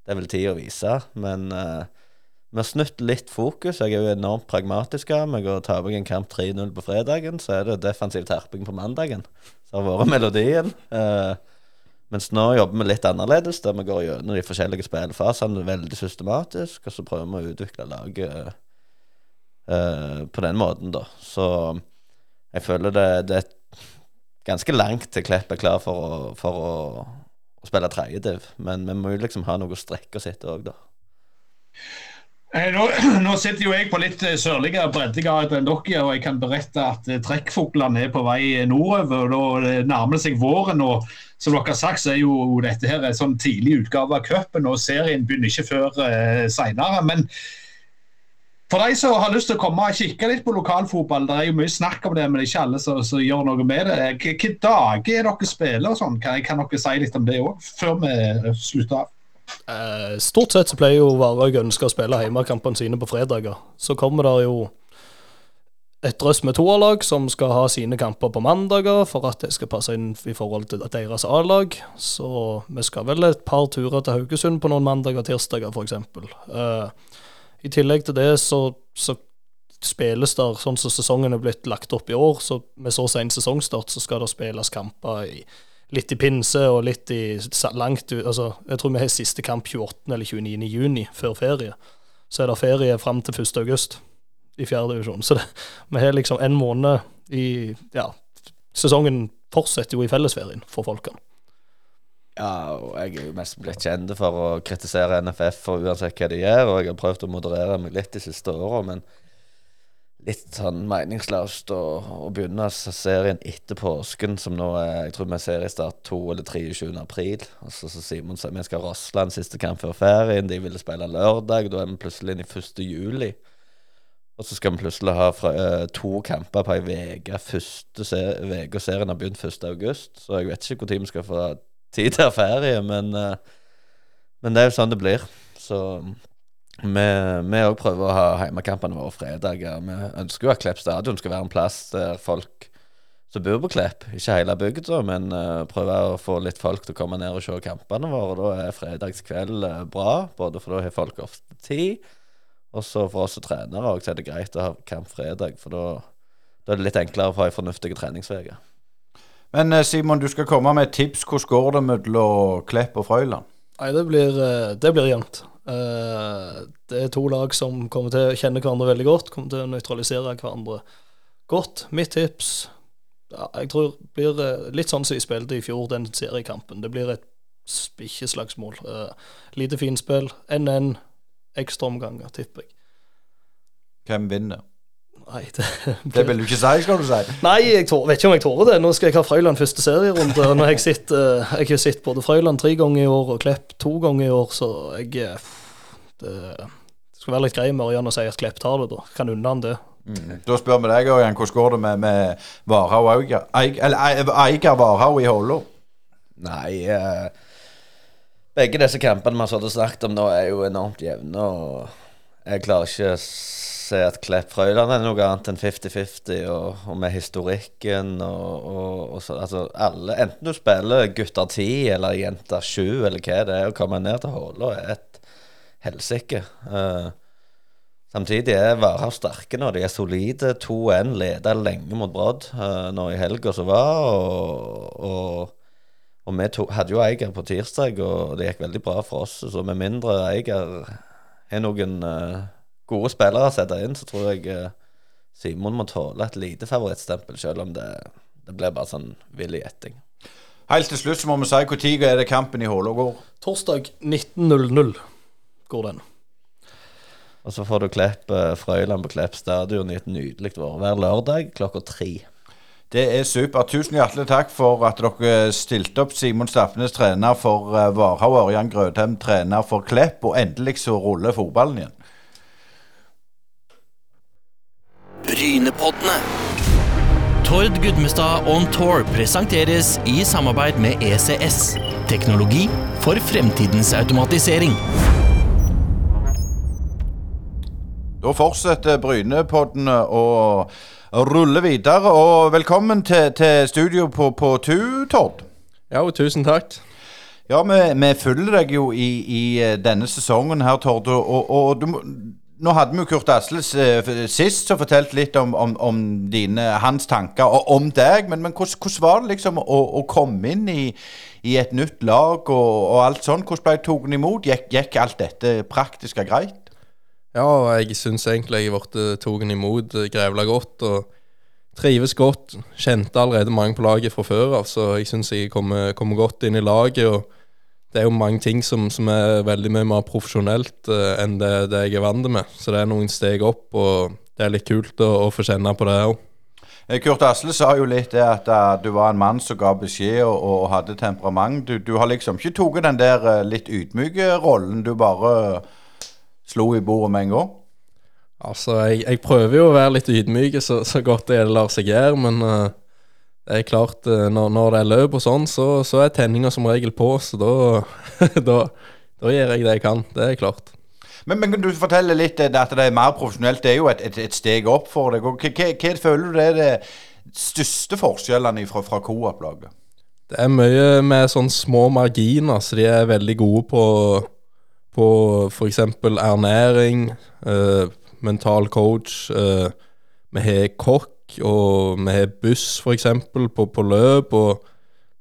det vil tida vise. Men uh, vi har snudd litt fokus. Jeg er jo enormt pragmatisk av meg. Og taper jeg en kamp 3-0 på fredagen, så er det defensiv terping på mandagen. Så har vært <laughs> melodien. Uh, mens nå jobber vi litt annerledes, der vi går gjennom de forskjellige spillfasene veldig systematisk, og så prøver vi å utvikle laget uh, på den måten, da. Så jeg føler det, det er ganske langt til Klepp er klar for å, for å, å spille tredjediv, men vi må jo liksom ha noe å strekke oss òg, da. Eh, nå, <clears throat> nå, sitter jo jeg på litt eh, sørligere breddegrad enn dere, og jeg kan berette at eh, trekkfuglene er på vei nordover. og Da nærmer seg våren. og Som dere har sagt, så er jo dette her en sånn tidlig utgave av cupen, og serien begynner ikke før eh, seinere. Men for de som har lyst til å komme og kikke litt på lokalfotball, det er jo mye snakk om det, men det er ikke alle som, som gjør noe med det. Hvilke dager er dere spiller og sånn? Kan, kan dere si litt om det òg, før vi slutter av? Eh, stort sett så pleier jo Varhaug ønske å spille hjemmekampene sine på fredager. Så kommer det jo et drøss med toerlag som skal ha sine kamper på mandager for at det skal passe inn i forhold til deres A-lag. Så vi skal vel et par turer til Haugesund på noen mandager og tirsdager, f.eks. Uh, I tillegg til det så, så spilles der, sånn som sesongen er blitt lagt opp i år, så med så sen sesongstart så skal det spilles kamper i litt i pinse og litt i langt altså, Jeg tror vi har siste kamp 28. eller 29. juni, før ferie. Så er det ferie fram til 1. august i fjerde divisjon. Så det, vi har liksom en måned i Ja, sesongen fortsetter jo i fellesferien for folkene. Ja, og jeg er jo mest blitt kjent for å kritisere NFF for uansett hva de gjør, og jeg har prøvd å moderere meg litt de siste åra, men litt sånn meningsløst å, å begynne serien etter påsken, som nå er Jeg tror vi ser i start 2 eller 23. april. Og så, så Simon at vi skal rasle en siste kamp før ferien. De ville spille lørdag. Da er vi plutselig inn i 1. juli. Og så skal vi plutselig ha fra, uh, to kamper på ei uke. Første uke serien har begynt 1. august. Så jeg vet ikke når vi skal få tid til ferie, men, uh, men det er jo sånn det blir. Så vi òg prøver å ha heimekampene våre fredager. Vi ønsker jo at Klepp stadion skal være en plass der folk som bor på Klepp, ikke hele bygda, men uh, prøver å få litt folk til å komme ned og se kampene våre. Da er fredagskveld uh, bra, både for da har folk ofte tid, og så for oss som trenere òg, så er det greit å ha kamp fredag, for da, da er det litt enklere å få ei fornuftig treningsuke. Men uh, Simon, du skal komme med et tips. Hvordan går det mellom Klepp og Frøyland? Nei, det blir, det blir jevnt. Eh, det er to lag som kommer til å kjenne hverandre veldig godt, kommer til å nøytralisere hverandre godt. Mitt tips ja, jeg tror blir eh, litt sånn som vi spilte i fjor, den seriekampen. Det blir et bikkjeslagsmål. Uh, lite finspill. NN, ekstraomganger, tipper jeg. Hvem vinner? Nei, <laughs> det, det vil du ikke si, skal du si? Nei, jeg tår, vet ikke om jeg tårer det. Nå skal jeg ha Frøyland første serierunde. Når jeg sitter, eh, jeg har sett både Frøyland tre ganger i år og Klepp to ganger i år, så jeg eh, Det, det skal være litt grei med Ørjan å si at Klepp tar det, da. Kan unne han det. Mm. Da spør vi deg, Ørjan, hvordan går det med, med Varhaug Eiger? Eller Eiger Varhaug i Hålå? Nei eh, Begge disse kampene vi har snakket om nå, er jo enormt jevne, og jeg klarer ikke å se at Klepp Frøyland er noe annet enn 50-50, og, og, med historikken og, og, og så, altså alle, Enten du spiller gutter 10 eller jenter 7 eller hva det er, å komme ned til Hålå er et helsike. Uh, samtidig er Varhaug sterke nå. De er solide. 2-1 leda lenge mot Brodd uh, nå i helga som var, og, og vi to, hadde jo Eiger på tirsdag, og det gikk veldig bra for oss. Så med mindre Eiger har noen uh, gode spillere å sette inn, så tror jeg Simon må tåle et lite favorittstempel, selv om det, det blir bare sånn vill gjetting. Helt til slutt så må vi si når er det kampen i Hålå går? Torsdag 19.00 går den. Og så får du Klepp eh, Frøyland på Klepp stadion i et nydelig vår hver lørdag klokka tre. Det er supert. Tusen hjertelig takk for at dere stilte opp. Simon Staffnes, trener for eh, Varhaug, Ørjan Grødheim, trener for Klepp. Og endelig så ruller fotballen igjen. Brynepoddene. Tord Gudmestad On Tour presenteres i samarbeid med ECS. Teknologi for fremtidens automatisering. Da fortsetter Brynepoddene å rulle videre. Og velkommen til, til studio på, på TU, Tord. Ja, og tusen takk. Ja, vi, vi følger deg jo i, i, denne sesongen her, Tord. Og, og du, nå hadde vi jo Kurt Asles uh, sist, som fortalte litt om, om, om dine, hans tanker og om deg. Men, men hvordan, hvordan, var det liksom å, å komme inn i, i, et nytt lag og, og alt sånn? Hvordan ble det tatt imot? Gikk, gikk, alt dette praktisk og greit? Ja, og jeg syns egentlig jeg ble tatt imot grevla godt. og Trives godt. Kjente allerede mange på laget fra før av, så jeg syns jeg kommer kommer, godt inn i laget. og det er jo mange ting som, som er veldig mye mer profesjonelt uh, enn det, det, jeg er vant med. Så det er noen steg opp, og det er litt kult å, å få kjenne på det òg. Eh, Kurt Asle sa jo litt det at uh, du var en mann som ga beskjed og, og hadde temperament. Du, du, har liksom ikke tatt den der uh, litt ydmyke rollen, du bare slo i bordet med en gang? Altså, jeg, jeg prøver jo å være litt ydmyk så, så godt det lar seg gjøre, men det er klart, uh, når, når, det er løp og sånn, så, så er tenninga som regel på, så da, <laughs> da, da, gjør jeg det jeg kan. Det er klart. Men, men kan du fortelle litt eh, at det er mer profesjonelt? Det er jo et, et, et steg opp for deg. Hva, føler du er det største forskjellene fra, fra Coop-laget? Det er mye med sånne små marginer, så de er veldig gode på, på f.eks. ernæring, øh, mental coach. Øh, vi har kokk og vi har buss f.eks. På, på løp. og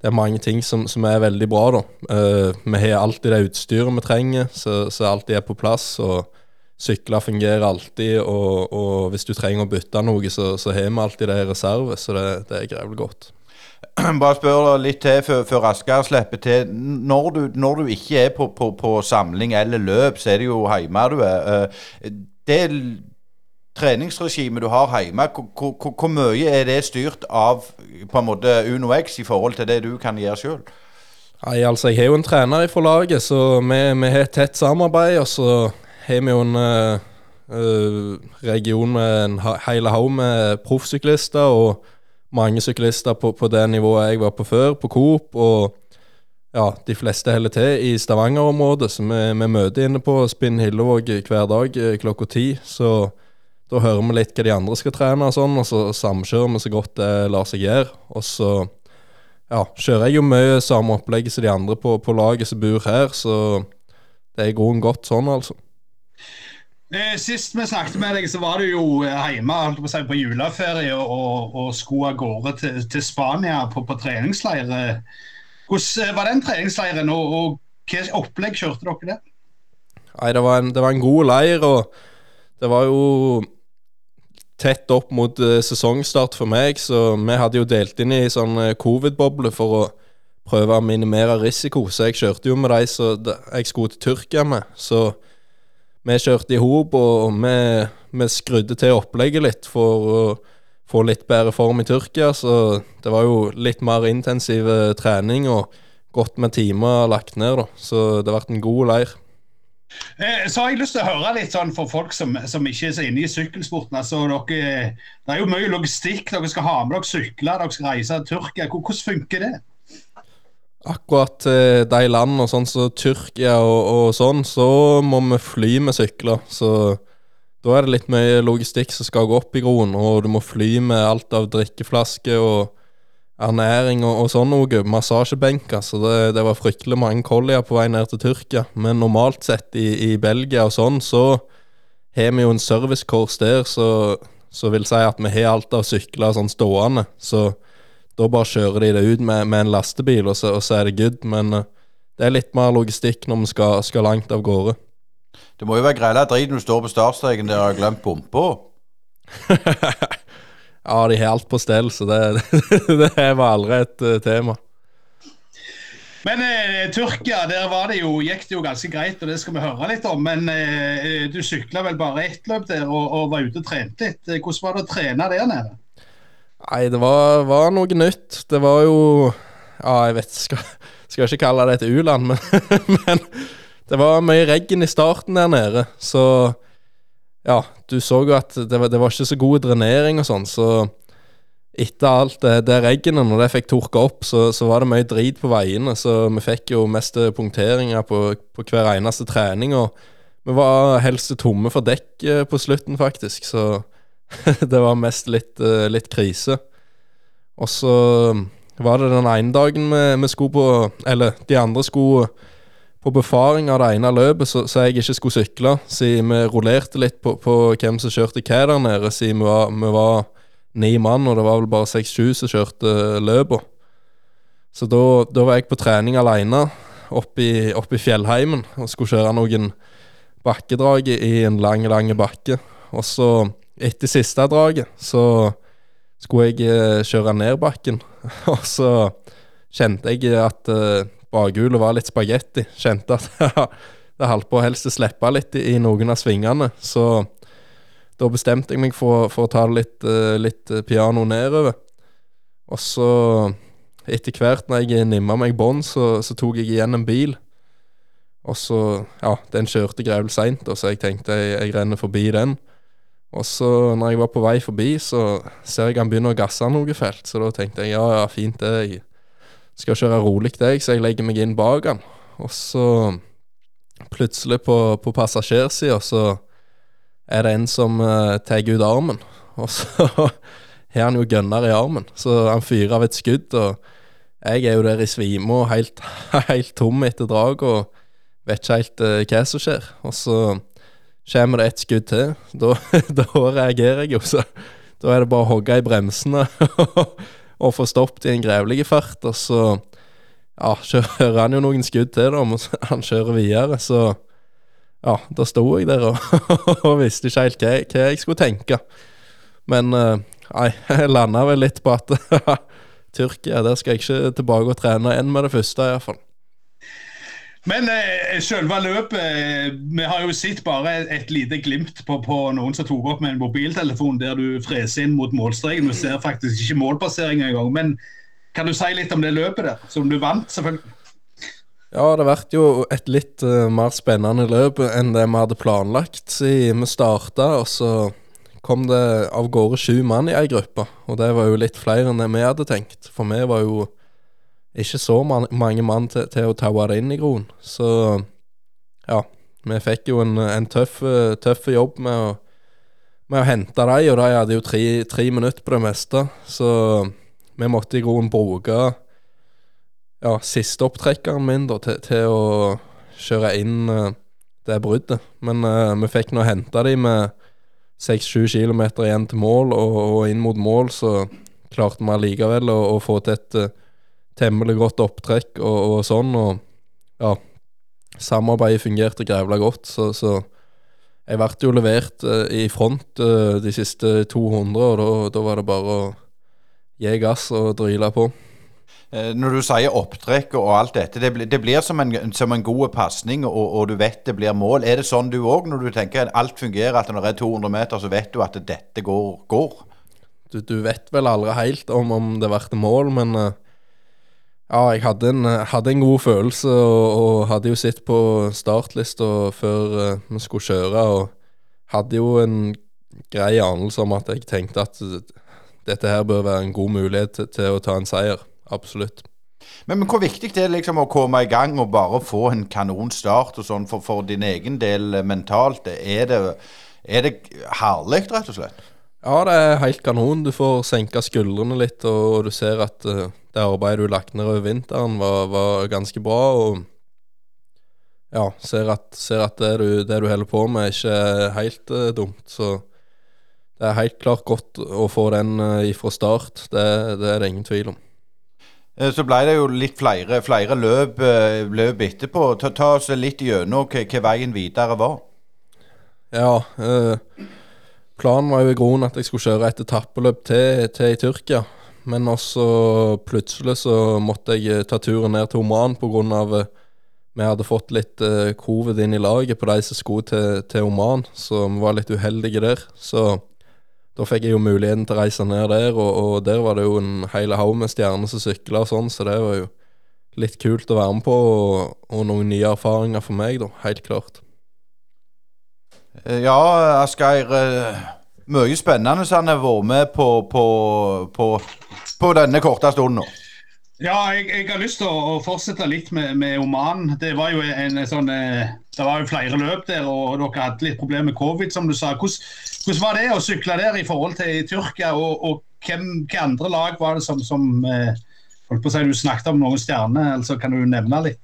det er mange ting som, som er veldig bra. da. Uh, vi har alltid det utstyret vi trenger, så, så alt er på plass. og Sykler fungerer alltid, og, og, hvis du trenger å bytte noe, så, så har vi alltid det i reserve. Så det, det er grevelig godt. <clears throat> Bare spør litt til før, Asker slipper til. Når du, når du ikke er på, på, på samling eller løp, så er det jo hjemme du er. Eh, Det treningsregimet du har hjemme, hvor, mye er det styrt av på en måte Uno X i forhold til det du kan gjøre sjøl? Nei, altså Jeg har jo en trener fra laget, så vi, vi har et tett samarbeid. Og så har vi jo en eh, region med en hele haug med proffsyklister og mange syklister på, på det nivået jeg var på før, på Coop. Og ja, de fleste holder til i Stavanger-området, så vi, vi møter inne på Spinn Hillevåg hver dag eh, klokka ti. Så da hører vi litt hva de andre skal trene og sånn, og så samkjører vi så godt det lar seg gjøre. Og så ja, kjører jeg jo mye samme opplegget som de andre på, på laget som bor her, så det er i grunnen godt sånn, altså. Eh, Sist vi snakket med deg, så var du jo eh, hjemme på, si, på juleferie og, og, skulle av gårde til, til Spania på, på treningsleir. Hvordan eh, var den treningsleiren, og, og hva opplegg kjørte dere der? Nei, det var, en, det var en god leir, og det var jo tett opp mot sesongstart for meg, så vi hadde jo delt inn i sånn covid-boble for å prøve å minimere risiko, så jeg kjørte jo med de som jeg skulle til Tyrkia med. Så vi kjørte i hop, og vi, vi skrudde til opplegget litt for å få litt bedre form i Tyrkia, så det var jo litt mer intensiv eh, trening og godt med timer lagt ned, da. Så det har vært en god leir. Eh, Så har jeg lyst til å høre litt sånn for folk som, som ikke er så inne i sykkelsporten. altså dere, Det er jo mye logistikk. Dere skal ha med dere sykler, dere skal reise til Tyrkia. Hvordan funker det? Akkurat til de landene sånn som Tyrkia og, og sånn, så må vi fly med sykler. Så da er det litt mye logistikk som skal gå opp i groen, og du må fly med alt av drikkeflasker og ernæring og, og sånn noe. Massasjebenker. Så det, det var fryktelig mange kollier på vei ned til Tyrkia. Men normalt sett i, i Belgia og sånn, så har vi jo en servicekors der, så, så vil si at vi har alt av sykler sånn stående. Så da bare kjører de det ut med, med en lastebil, og så, og så er det good. Men eh, det er litt mer logistikk når vi skal, skal langt av gårde. Det må jo være grella drit når du står på startstreken der og har glemt pumpa. <laughs> Ja, de har alt på stell, så det, <laughs> det var aldri et eh, tema. Men eh, Tyrkia, der var det jo, gikk det jo ganske greit, og det skal vi høre litt om. Men eh, du sykla vel bare ett løp der og, og var ute og trente litt. Eh, Hvordan var det å trene der nede? Nei, det var, var noe nytt. Det var jo Ja, jeg vet Skal, skal ikke kalle det et u-land, men, <laughs> men det var mye regn i starten der nede. Så ja, du så jo at det var, det var ikke så god drenering og sånn, så etter alt det, det regnet, når det fikk tørka opp, så, så var det mye drit på veiene. Så vi fikk jo mest punkteringer på, på hver eneste trening, og vi var helst tomme for dekk eh, på slutten, faktisk. Så <laughs> det var mest litt, eh, litt krise. Og så var det den ene dagen vi, skulle på Eller de andre skulle på befaring av det ene løpet, så, så jeg ikke skulle sykle. Siden vi rullerte litt på, på hvem som kjørte hva der nede, siden vi var, vi var ni mann, og det var vel bare seks-sju som kjørte løpet. Så da, da var jeg på trening alene oppe i, oppe i fjellheimen og skulle kjøre noen bakkedrag i en lang, lang bakke. Og så, etter siste draget, så skulle jeg eh, kjøre ned bakken. <laughs> Og så kjente jeg at eh, bakhjulet var litt spagetti. Kjente at <laughs> det holdt på å helst slippe litt i, noen av svingene. Så da bestemte jeg meg for, for å ta litt, eh, litt piano nedover. Og så, etter hvert når jeg nimma meg bånd, så, så tok jeg igjen en bil. Og så, ja, den kjørte grevlig seint, så jeg tenkte jeg, jeg renner forbi den. Og så, når jeg var på vei forbi, så ser jeg han begynner å gasse noe felt, så da tenkte jeg ja, ja, fint det, jeg skal kjøre rolig deg, så jeg legger meg inn bak han. Og så, plutselig på, på passasjersida, så er det en som uh, tar ut armen, <laughs> og så har han jo gønner i armen, så han fyrer av et skudd, og jeg er jo der i svime og helt, <laughs> helt tom etter drag, og vet ikke helt uh, hva som skjer. Og så kommer det et skudd til, da, <laughs> da reagerer jeg jo, så da er det bare å hogge i bremsene <laughs> og få stoppet i en grevlig fart, og så ja, kjører han jo noen skudd til, da, men han kjører videre, så ja, da sto jeg der og, <laughs> og visste ikke helt hva, hva jeg skulle tenke. Men eh, nei, jeg landa vel litt på at Tyrkia. Der skal jeg ikke tilbake og trene enn med det første, iallfall. Men eh, selve løpet eh, Vi har jo sett bare et lite glimt på, på, noen som tok opp med en mobiltelefon der du freser inn mot målstreken. Du ser faktisk ikke målpasseringa engang. Men kan du si litt om det løpet der, som du vant, selvfølgelig? Ja, det ble jo et litt uh, mer spennende løp enn det vi hadde planlagt. Siden vi starta, og så kom det av gårde sju mann i ei gruppe. Og det var jo litt flere enn det vi hadde tenkt. For vi var jo ikke så man mange mann til, til å ta det inn i groen. Så ja, vi fikk jo en, en tøff, tøff, jobb med å, med å hente dem, og de hadde jo tre, tre, minutter på det meste. Så vi måtte i groen bruke ja, siste opptrekkeren min da, til, til, å kjøre inn uh, det bruddet. Men uh, vi fikk nå henta dem med seks-sju kilometer igjen til mål, og, og, inn mot mål så klarte vi allikevel å, å få til et uh, temmelig godt opptrekk og, og, sånn. Og ja, samarbeidet fungerte grævla godt, så, så jeg ble jo levert uh, i front uh, de siste 200, og da var det bare å gi gass og dryle på. Eh, når du sier opptrekk og alt dette, det, blir, det blir som en, som en god pasning, og, og, du vet det blir mål. Er det sånn du òg, når du tenker at alt fungerer, at når det er 200 meter, så vet du at dette går? går? Du, du vet vel aldri helt om, om det ble mål, men ja, jeg hadde en, hadde en, god følelse og, og, hadde jo sett på startlista før uh, vi skulle kjøre, og hadde jo en grei anelse om at jeg tenkte at dette her bør være en god mulighet til å ta en seier. Absolutt. Men, men, hvor viktig det er liksom å komme i gang og bare få en kanonstart og sånn for, for, din egen del mentalt? Er det, er det herlig, rett og slett? Ja, det er helt kanon. Du får senka skuldrene litt, og, du ser at uh, det arbeidet du lagt ned over vinteren, var, var, ganske bra. Og ja, ser at, ser at det, du, det, du, holder på med, ikke er helt uh, dumt. Så det er helt klart godt å få den uh, ifra start. Det, det, er det ingen tvil om. Så ble det jo litt flere, flere løp, løp, etterpå. Ta, ta, oss litt gjennom hva veien videre var. Ja, uh, Planen var jo i grunnen at jeg skulle kjøre et etappeløp til, til i Tyrkia. Men også plutselig så måtte jeg eh, ta turen ned til Oman pga. Uh, vi hadde fått litt uh, covid inn i laget på de som skulle til, til, Oman, så vi var litt uheldige der. Så da fikk jeg jo muligheten til å reise ned der, og, og der var det jo en hel haug med stjerner som sykla og sånn, så det var jo litt kult å være med på, og, og noen nye erfaringer for meg, da. Helt klart. Eh, ja, Asgeir. Eh, mye spennende som har vært med på, på, på, på denne korte stunden. Ja, jeg, jeg, har lyst til å, fortsette litt med, med, Oman. Det var jo en, sånn eh, Det var jo flere løp der, og dere hadde litt problemer med covid, som du sa. Hvordan, hvordan, var det å sykle der i forhold til Tyrkia, og, og hvem, hvilke andre lag var det som, som holdt på å si, Du snakket om noen stjerner, altså kan du nevne litt?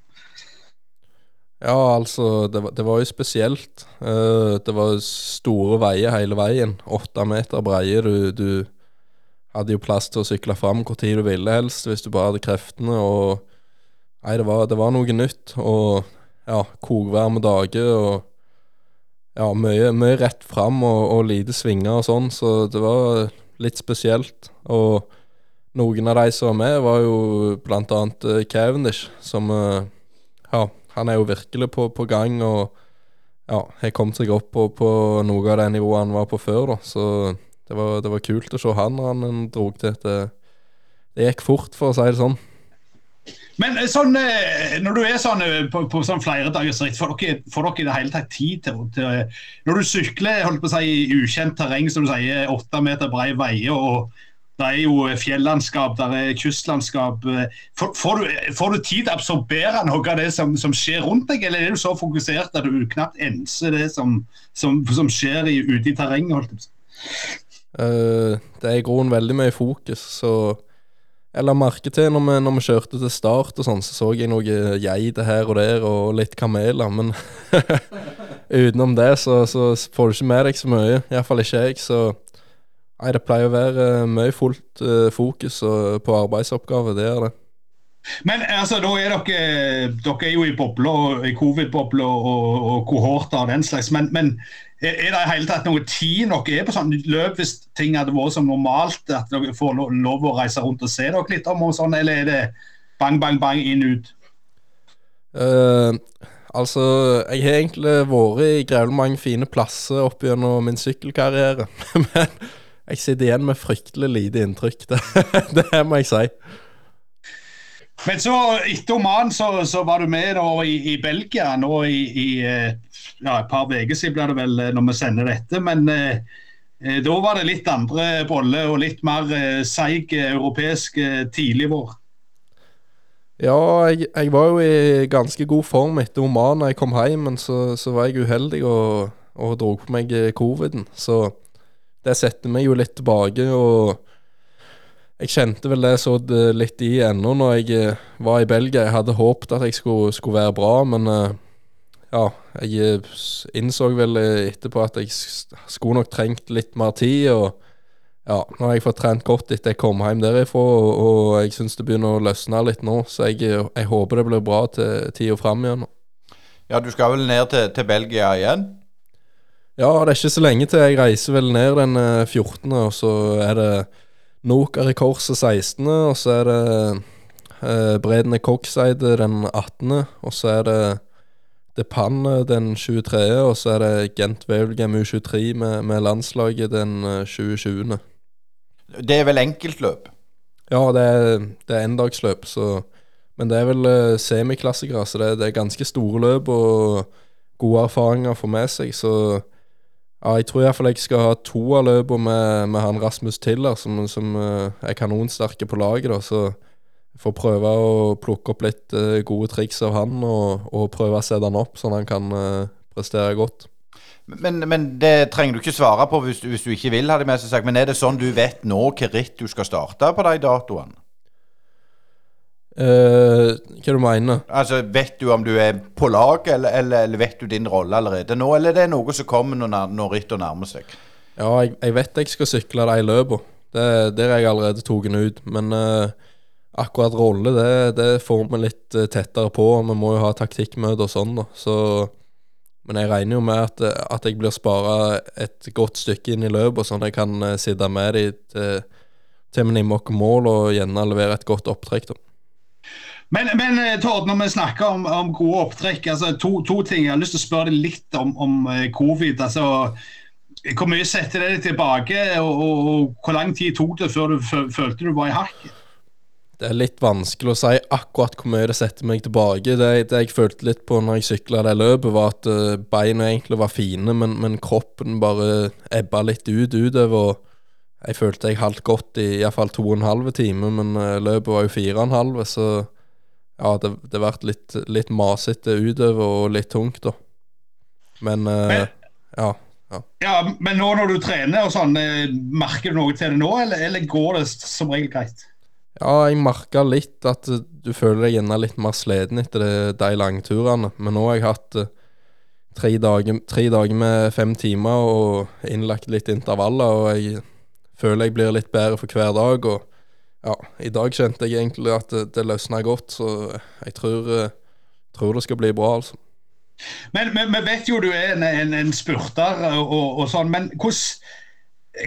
Ja, altså, det var, det var jo spesielt. Uh, det var store veier hele veien. Åtte meter breie. Du, du, hadde jo plass til å sykle fram hvor tid du ville helst, hvis du bare hadde kreftene. Og Nei, det var, det var noe nytt. Og ja, kokvarme dager og ja, mye, mye rett fram og, og, lite svinger og sånn, så det var litt spesielt. Og noen av de som var med, var jo blant annet uh, Cavendish, som uh, ja, han er jo virkelig på, på gang og ja, har kommet seg opp på, på, noe av det nivået han var på før. da, Så det var, det var kult å se han når han dro til. et det gikk fort, for å si det sånn. Men eh, sånn, eh, når du er sånn eh, på, på sånn flere dagers ritt, får dere, får dere i det hele tatt tid til, til Når du sykler holdt på å si, i ukjent terreng, som du sier, åtte meter brede veier og det er jo fjellandskap, det er kystlandskap. Får, får, du, får, du, tid til å absorbere noe av det som, som, skjer rundt deg, eller er du så fokusert at du knapt enser det som, som, som skjer i, ute i terrenget? Uh, det er i grunnen veldig mye fokus, så jeg la merke til når vi, når vi kjørte til start, og sånn, så så jeg noe geiter her og der, og litt kameler. Men <laughs> utenom det så, så, får du ikke med deg så mye. Iallfall ikke jeg. Så Nei, det pleier å være eh, mye fullt uh, fokus på arbeidsoppgaver. Det er det. Men altså, da er dere, dere er jo i bobler, i covid-bobler og, og kohorter og den slags. Men, men er det i hele tatt noe tid dere er på sånn løp hvis ting hadde vært som normalt? At dere får lov å reise rundt og se dere litt om og sånn, eller er det bang, bang, bang, inn, ut? Uh, altså, jeg har egentlig vært i grevlig mange fine plasser opp gjennom min sykkelkarriere. <laughs> Men jeg sitter igjen med fryktelig lite inntrykk. <laughs> Det, det må jeg si. Men så, etter Oman, så, så var du med da i, i Belgia nå i, i eh, ja, et par uker siden blir det vel eh, når vi sender dette. Men eh, eh, da var det litt andre boller og litt mer eh, seig europeisk eh, tidlig vår. Ja, jeg, jeg var jo i ganske god form etter Oman da jeg kom hjem, men så, så var jeg uheldig og, og dro på meg coviden. Så det setter meg jo litt tilbake, og jeg kjente vel det så det litt i ennå når jeg eh, var i Belgia. Jeg hadde håpet at jeg skulle, skulle være bra, men eh, ja, jeg eh, innså vel etterpå at jeg skulle nok trengt litt mer tid. og ja, nå har jeg fått trent godt etter jeg kom hjem derifra, og, og jeg syns det begynner å løsne litt nå, så jeg, jeg håper det blir bra til tida fram igjen. Ja, du skal vel ned til, til Belgia igjen? Ja, det er ikke så lenge til jeg reiser vel ned den eh, 14., og så er det Noker i korset 16., og så er det eh, Bredene Kokseide den 18., og så er det Depanne den 23., og så er det Gent Wevelgem U23 med, med landslaget den eh, 2020. Det er vel enkeltløp? Ja, det er, det er endagsløp, så Men det er vel uh, semiklassikere, så det, det er ganske store løp og gode erfaringer å få med seg, så ja, jeg tror iallfall jeg skal ha to av løpene med, med han Rasmus Tiller, som, som eh, er kanonsterke på laget, da, så får prøve å plukke opp litt eh, gode triks av han, og, og prøve å sette han opp sånn han kan eh, prestere godt. Men, men det trenger du ikke svare på hvis, hvis du ikke vil hadde jeg med seg. sagt. Men er det sånn du vet nå hvilket ritt du skal starte på de datoene? Eh, hva du mener Altså, Vet du om du er på lag, eller, eller, eller vet du din rolle allerede nå? Eller er det noe som kommer når, når rittet nærmer seg? Ja, jeg, jeg vet jeg skal sykle de løpene. Det, der er jeg allerede tatt ut. Men uh, akkurat rolle, det, det får vi litt eh, tettere på. Vi må jo ha taktikkmøte og sånn, da. Så, men jeg regner jo med at, at jeg blir spara et godt stykke inn i løpet, sånn at jeg kan sitte med de til, til vi oss mål, og gjerne levere et godt opptrekk. da. Men, men eh, Tord, når vi snakker om, om gode opptrekk, altså to, to ting. Jeg har lyst til å spørre deg litt om, om eh, covid. altså Hvor mye setter det deg tilbake, og, og, og hvor lang tid tok det før du følte du var i hakket? Det er litt vanskelig å si akkurat hvor mye det setter meg tilbake. Det, det jeg følte litt på når jeg sykla det løpet, var at eh, beina egentlig var fine, men, men kroppen bare ebba litt ut utover. Jeg følte jeg halvt godt i iallfall to og en halv time, men løpet var jo fire og en halv, så ja, det, det ble litt, litt masete utover og litt tungt, da. Men, eh, Men- ja. Ja, Men nå når du trener, og sånn, eh, merker du noe til det nå, eller, eller går det som regel greit? Ja, jeg merka litt at eh, du føler deg gjerne litt mer sliten etter det, de langturene. Men nå har jeg hatt tre dager, tre dager med fem timer og innlagt litt intervaller, og jeg føler jeg blir litt bedre for hver dag. Og ja, i dag kjente jeg egentlig at det, det løsna godt, så jeg tror, eh, tror det skal bli bra, altså. Men vi vet jo du er en, en, en spurter, og, og, sånn, men hvordan,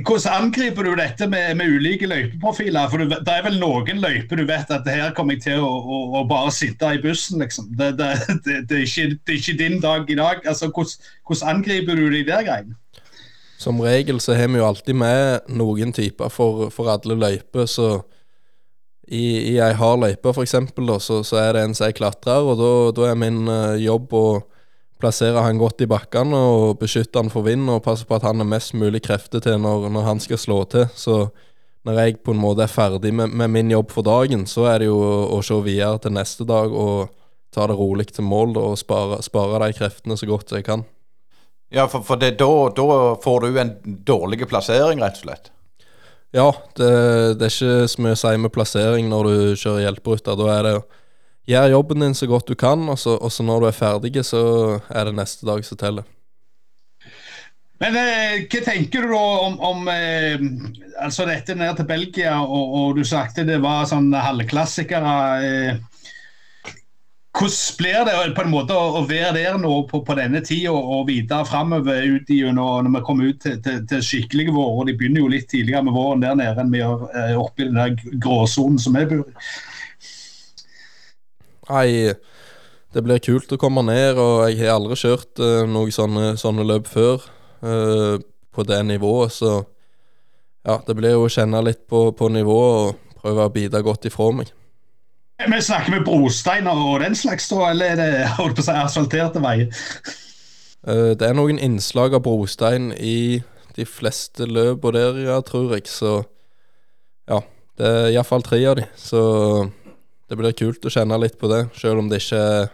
hvordan angriper du dette med, med ulike løypeprofiler? For du, det er vel noen løyper du vet at her kommer jeg til å, å, å bare sitte i bussen, liksom. Det, det, det, det, er ikke, det er ikke din dag i dag. Altså, hvordan, hvordan angriper du de der greiene? Som regel så har vi jo alltid med noen typer for, for alle løyper, så i, i ei hard løype eksempel, så, så er det en som er klatrer, og da, er min eh, jobb å plassere han godt i bakkene og beskytte han for vind, og passe på at han er mest mulig krefter til når, når han skal slå til. Så når jeg på en måte er ferdig med, med min jobb for dagen, så er det jo å, å se videre til neste dag og ta det rolig til mål og spare, spare de kreftene så godt jeg kan. Ja, for, for da får du en dårlig plassering, rett og slett. Ja, det, det er ikke så mye å si med plassering når du kjører hjelperuter. Da er det å gjøre jobben din så godt du kan, og så, og så når du er ferdig, så er det neste dag som teller. Men eh, hva tenker du da om, om eh, altså dette ned til Belgia, og, og du sagte det var sånn halvklassikere. Eh, hvordan blir det på en måte å, være der nå på, på denne tida og videre framover når, vi kommer ut til, til, til skikkelige vår? og De begynner jo litt tidligere med våren der nede enn vi gjør eh, oppe i den der gråsonen som vi bor i. Nei, det blir kult å komme ned, og jeg har aldri kjørt uh, noen sånne, sånne løp før uh, på det nivået, så ja, det blir jo å kjenne litt på, på nivået og prøve å bite godt ifra meg. Vi snakker med brosteiner og den slags, da, eller er det <laughs> holdt på å si, asfalterte veier? Uh, det er noen innslag av brostein i de fleste løp og der, ja, tror jeg, så ja, det er iallfall tre av de, så det blir kult å kjenne litt på det, selv om det ikke er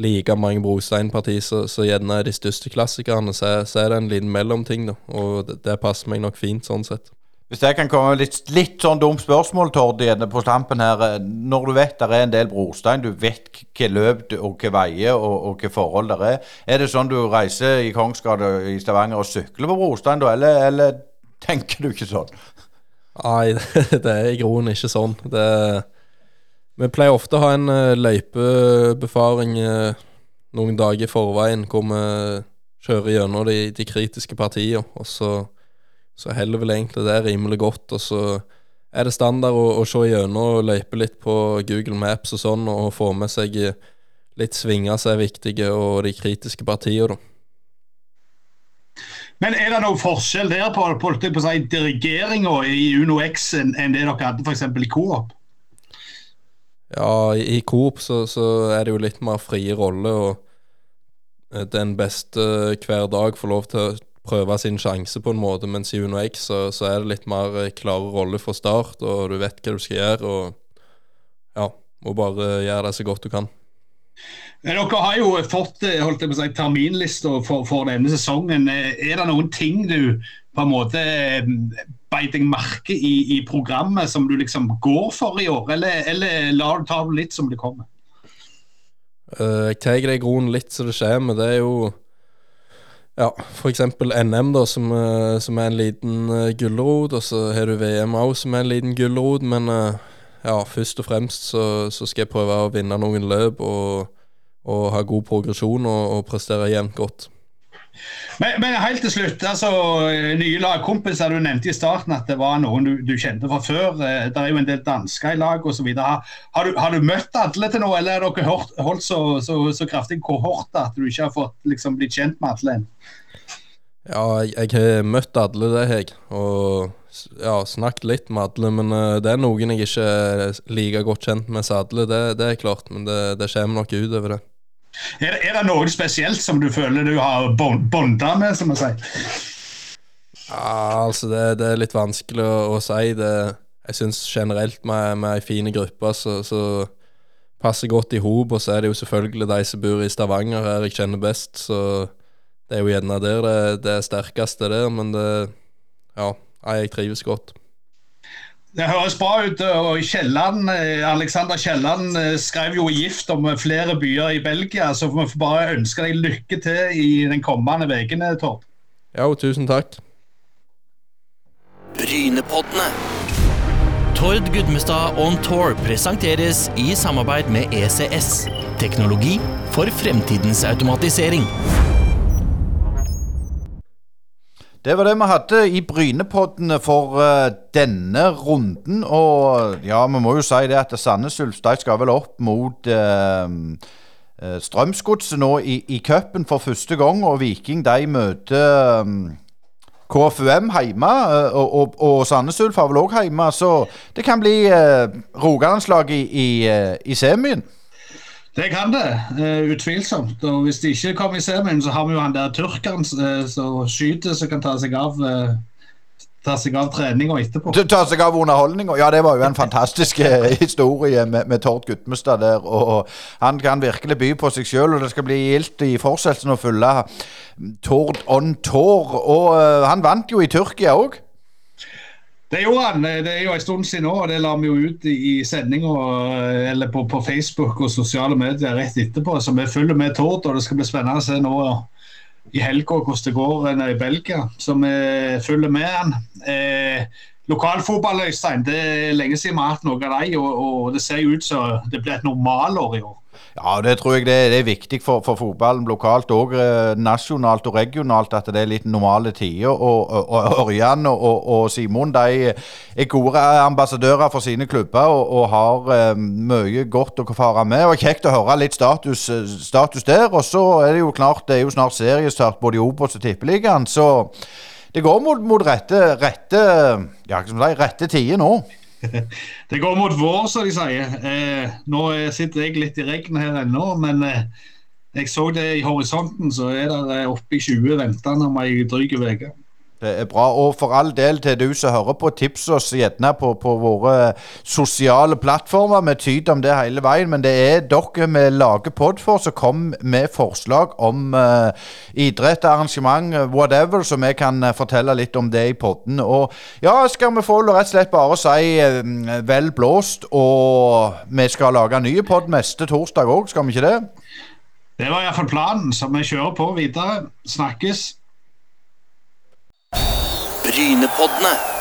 like mange brosteinpartier så, gjerne er de største klassikerne, så, er- det en liten mellomting, da. Og det passer meg nok fint sånn sett. Hvis jeg kan komme med litt, litt sånn dumt spørsmål, Tord, igjen på stampen her. eh, Når du vet det er en del brostein, du vet hva løp og hva veier og, og hva forhold det er. Er det sånn du reiser i Kongsgata i Stavanger og sykler på brostein, da, eller, eller tenker du ikke sånn? Nei, <laughs> det er i grunnen ikke sånn. Det, vi pleier ofte å ha en uh, løypebefaring eh, noen dager i forveien, hvor vi kjører gjennom de, de kritiske partiene, og så, så heller vel egentlig det rimelig godt. Og så er det standard å, å se gjennom og løype litt på Google Maps og sånn, og få med seg eh, litt svinger som er viktige, og de kritiske partiene, da. Men er det noen forskjell der på, på, på, si, dirigeringa i Uno X enn en det dere hadde f.eks. i Coop? Ja, i i Coop så, så er det jo litt mer frie roller, og eh, den beste hver dag får lov til å prøve sin sjanse på en måte, mens i Uno X så, så er det litt mer eh, klare roller fra start, og du vet hva du skal gjøre, og ja, må bare gjøre det så godt du kan. Dere har jo fått eh, holdt jeg på å si, terminlister for, for denne sesongen. Eh, Er det noen ting du på en måte beit deg merke i, i programmet som du liksom går for i år, eller, eller lar du ta det litt som det kommer? Jeg tar det i grunnen litt så det kommer. Det er jo ja, eksempel NM, da, som, eh, som er en liten uh, gulrot. Og så har du VM òg, som er en liten gulrot. Men uh, ja, først og fremst så, så skal jeg prøve å vinne noen løp og, og ha god progresjon og, og prestere jevnt godt. Men, men helt til slutt, altså nye lagkompiser. Du nevnte i starten at det var noen du, du kjente fra før. Eh, Det er jo en del dansker i lag osv. Har, har, du- har du møtt alle til nå, eller har dere hørt, holdt så, så, så kraftig kohort at du ikke har fått liksom, blitt kjent med alle? Ja, jeg, har møtt alle, det har jeg. Og ja, snakket litt med alle. Men eh, det er noen jeg ikke er like godt kjent med som alle, det, det er klart. Men det, det kommer nok utover det. Er, er det noe spesielt som du føler du har bon- bonda med, som man sier? Ja, altså det, det er litt vanskelig å, å si. Det, jeg syns generelt med, med ei fin gruppe så, så passer godt i hop. Og så er det jo selvfølgelig de som bor i Stavanger her jeg kjenner best, så det er jo gjerne der det, det er sterkeste der. Men det Ja, jeg trives godt. Det høres bra ut. og Kielland, eh, Alexander Kielland eh, skrev jo i Gift om flere byer i Belgia, så vi får bare ønske deg lykke til i den kommende ukene, Tord. Ja, og tusen takk. Brynepoddene. Tord Gudmestad On Tour presenteres i samarbeid med ECS. Teknologi for fremtidens automatisering. Det var det vi hadde i Brynepoddene for uh, denne runden. Og ja, vi må jo si det at Sandnes Ulf de skal vel opp mot uh, Strømsgodset nå i, i cupen for første gang. Og Viking de møter um, KFUM hjemme, og, og, og Sandnes Ulf har vel òg hjemme. Så det kan bli uh, Rogalandslaget i, i, i semien. Det kan det, uh, utvilsomt. Og hvis de ikke kommer i semien, så har vi jo han der turkeren uh, som skyter, som kan ta seg av uh, Ta seg av treninga etterpå. Ta seg av underholdninga. Ja, det var jo en fantastisk historie med, med Tord Gudmestad der. Og han kan virkelig by på seg sjøl, og det skal bli gildt i fortsettelsen å følge Tord on tour. Og han vant jo i Tyrkia òg. Det gjorde han. Det er jo en stund siden nå, og det la vi jo ut i sendinga eller på, på Facebook og sosiale medier rett etterpå. Så vi følger med Tord, og det skal bli spennende å se nå i helga hvordan det går nede i Belgia, så vi følger med han. Eh, Lokalfotball, Øystein, det er lenge siden vi har hatt noe av dem, og, og det ser jo ut som det blir et normalår i år. Ja, det tror jeg det, det er viktig for, for fotballen lokalt og eh, nasjonalt og regionalt at det er litt normale tider. Og, Ørjan og og, og Simon de er gode ambassadører for sine klubber og, har eh, mye godt å fare med. og Kjekt å høre litt status, status der. Og så er det jo klart det er jo snart seriestart både i Obos og Tippeligaen. Så det går mot, mot rette, rette, ja, rette tider nå. <laughs> det går mot vår, som de sier. Eh, nå sitter jeg litt i regnet her ennå, men eh, jeg så det i horisonten, så er det eh, oppe i 20 ventende om ei dryg uke. Det er bra. Og for all del til du som hører på, tips oss gjerne på, på, våre sosiale plattformer. Vi tyder om det hele veien, men det er dere vi lager pod for, som kom med forslag om uh, idrett, arrangement, whatever, så vi kan uh, fortelle litt om det i podden. Og ja, skal vi få rett og slett bare si uh, vel blåst, og vi skal lage ny pod neste torsdag òg, skal vi ikke det? Det var iallfall planen, så vi kjører på videre. Snakkes. Brynepoddene.